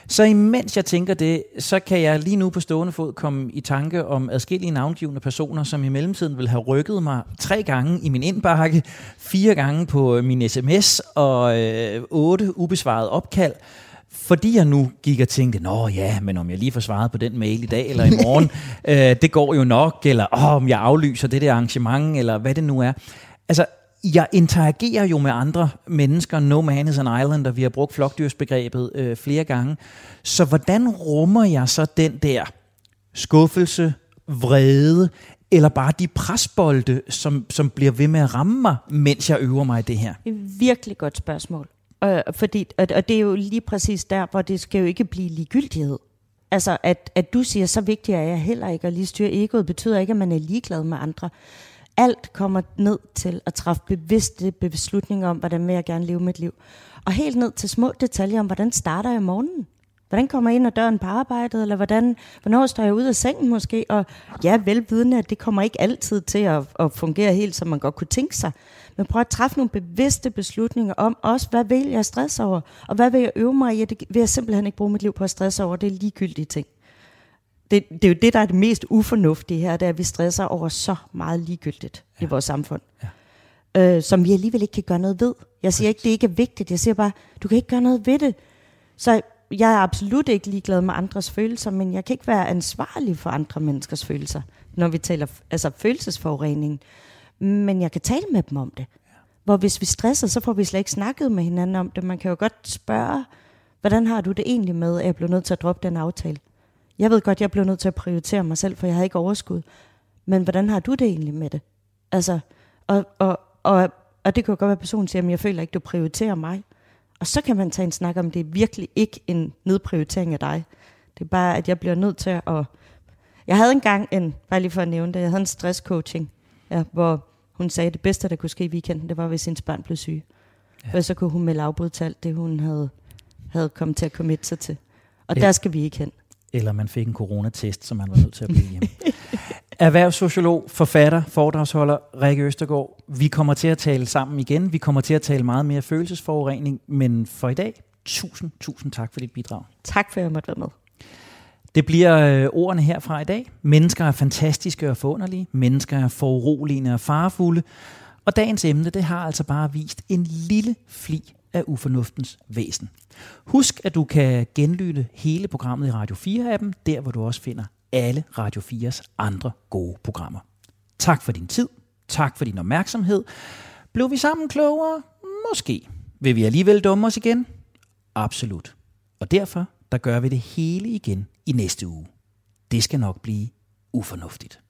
S3: Så imens jeg tænker det, så kan jeg lige nu på stående fod komme i tanke om adskillige navngivende personer, som i mellemtiden vil have rykket mig tre gange i min indbakke, fire gange på min sms og øh, otte ubesvarede opkald, fordi jeg nu gik og tænkte, nå ja, men om jeg lige får svaret på den mail i dag eller i morgen, øh, det går jo nok, eller åh, om jeg aflyser det der arrangement, eller hvad det nu er. Altså, jeg interagerer jo med andre mennesker, no man is an island, og vi har brugt flokdyrsbegrebet øh, flere gange. Så hvordan rummer jeg så den der skuffelse, vrede, eller bare de presbolde, som, som bliver ved med at ramme mig, mens jeg øver mig i det her?
S5: Det er et virkelig godt spørgsmål. Øh, fordi, og, og det er jo lige præcis der, hvor det skal jo ikke blive ligegyldighed. Altså, at, at du siger, så vigtig er jeg heller ikke, at lige styre egoet, betyder ikke, at man er ligeglad med andre. Alt kommer ned til at træffe bevidste beslutninger om, hvordan vil jeg gerne leve mit liv. Og helt ned til små detaljer om, hvordan starter jeg morgenen? Hvordan kommer jeg ind ad døren på arbejdet, eller hvordan, hvornår står jeg ud af sengen måske? Og ja, velvidende, at det kommer ikke altid til at, at fungere helt, som man godt kunne tænke sig. Men prøv at træffe nogle bevidste beslutninger om også, hvad vil jeg stresse over? Og hvad vil jeg øve mig i? Det vil jeg simpelthen ikke bruge mit liv på at stresse over. Det er ligegyldige ting. Det, det er jo det, der er det mest ufornuftige her, det er, at vi stresser over så meget ligegyldigt ja. i vores samfund. Ja. Øh, som vi alligevel ikke kan gøre noget ved. Jeg siger ikke, det ikke er vigtigt. Jeg siger bare, du kan ikke gøre noget ved det. Så jeg er absolut ikke ligeglad med andres følelser, men jeg kan ikke være ansvarlig for andre menneskers følelser, når vi taler altså følelsesforurening. Men jeg kan tale med dem om det. Hvor hvis vi stresser, så får vi slet ikke snakket med hinanden om det. Man kan jo godt spørge, hvordan har du det egentlig med, at jeg blev nødt til at droppe den aftale? Jeg ved godt, jeg blev nødt til at prioritere mig selv, for jeg har ikke overskud. Men hvordan har du det egentlig med det? Altså, og, og, og, og det kan jo godt være, at personen siger, at jeg føler ikke, du prioriterer mig. Og så kan man tage en snak om, det er virkelig ikke en nedprioritering af dig. Det er bare, at jeg bliver nødt til at... Jeg havde engang en, bare lige for at nævne det, jeg havde en stresscoaching, ja, hvor hun sagde, at det bedste, der kunne ske i weekenden, det var, hvis hendes børn blev syge. Ja. Og så kunne hun melde afbud til alt det, hun havde, havde kommet til at committe sig til. Og ja. der skal vi ikke hen.
S3: Eller man fik en coronatest, som man var nødt til at blive hjemme. Erhvervssociolog, forfatter, foredragsholder Rikke Østergaard. Vi kommer til at tale sammen igen. Vi kommer til at tale meget mere følelsesforurening. Men for i dag, tusind, tusind tak for dit bidrag.
S5: Tak for, at jeg måtte være med.
S3: Det bliver øh, ordene herfra i dag. Mennesker er fantastiske og forunderlige. Mennesker er foruroligende og farefulde. Og dagens emne, det har altså bare vist en lille fli af ufornuftens væsen. Husk, at du kan genlytte hele programmet i Radio 4-appen, der hvor du også finder alle Radio 4's andre gode programmer. Tak for din tid. Tak for din opmærksomhed. Blev vi sammen klogere? Måske. Vil vi alligevel dumme os igen? Absolut. Og derfor, der gør vi det hele igen i næste uge. Det skal nok blive ufornuftigt.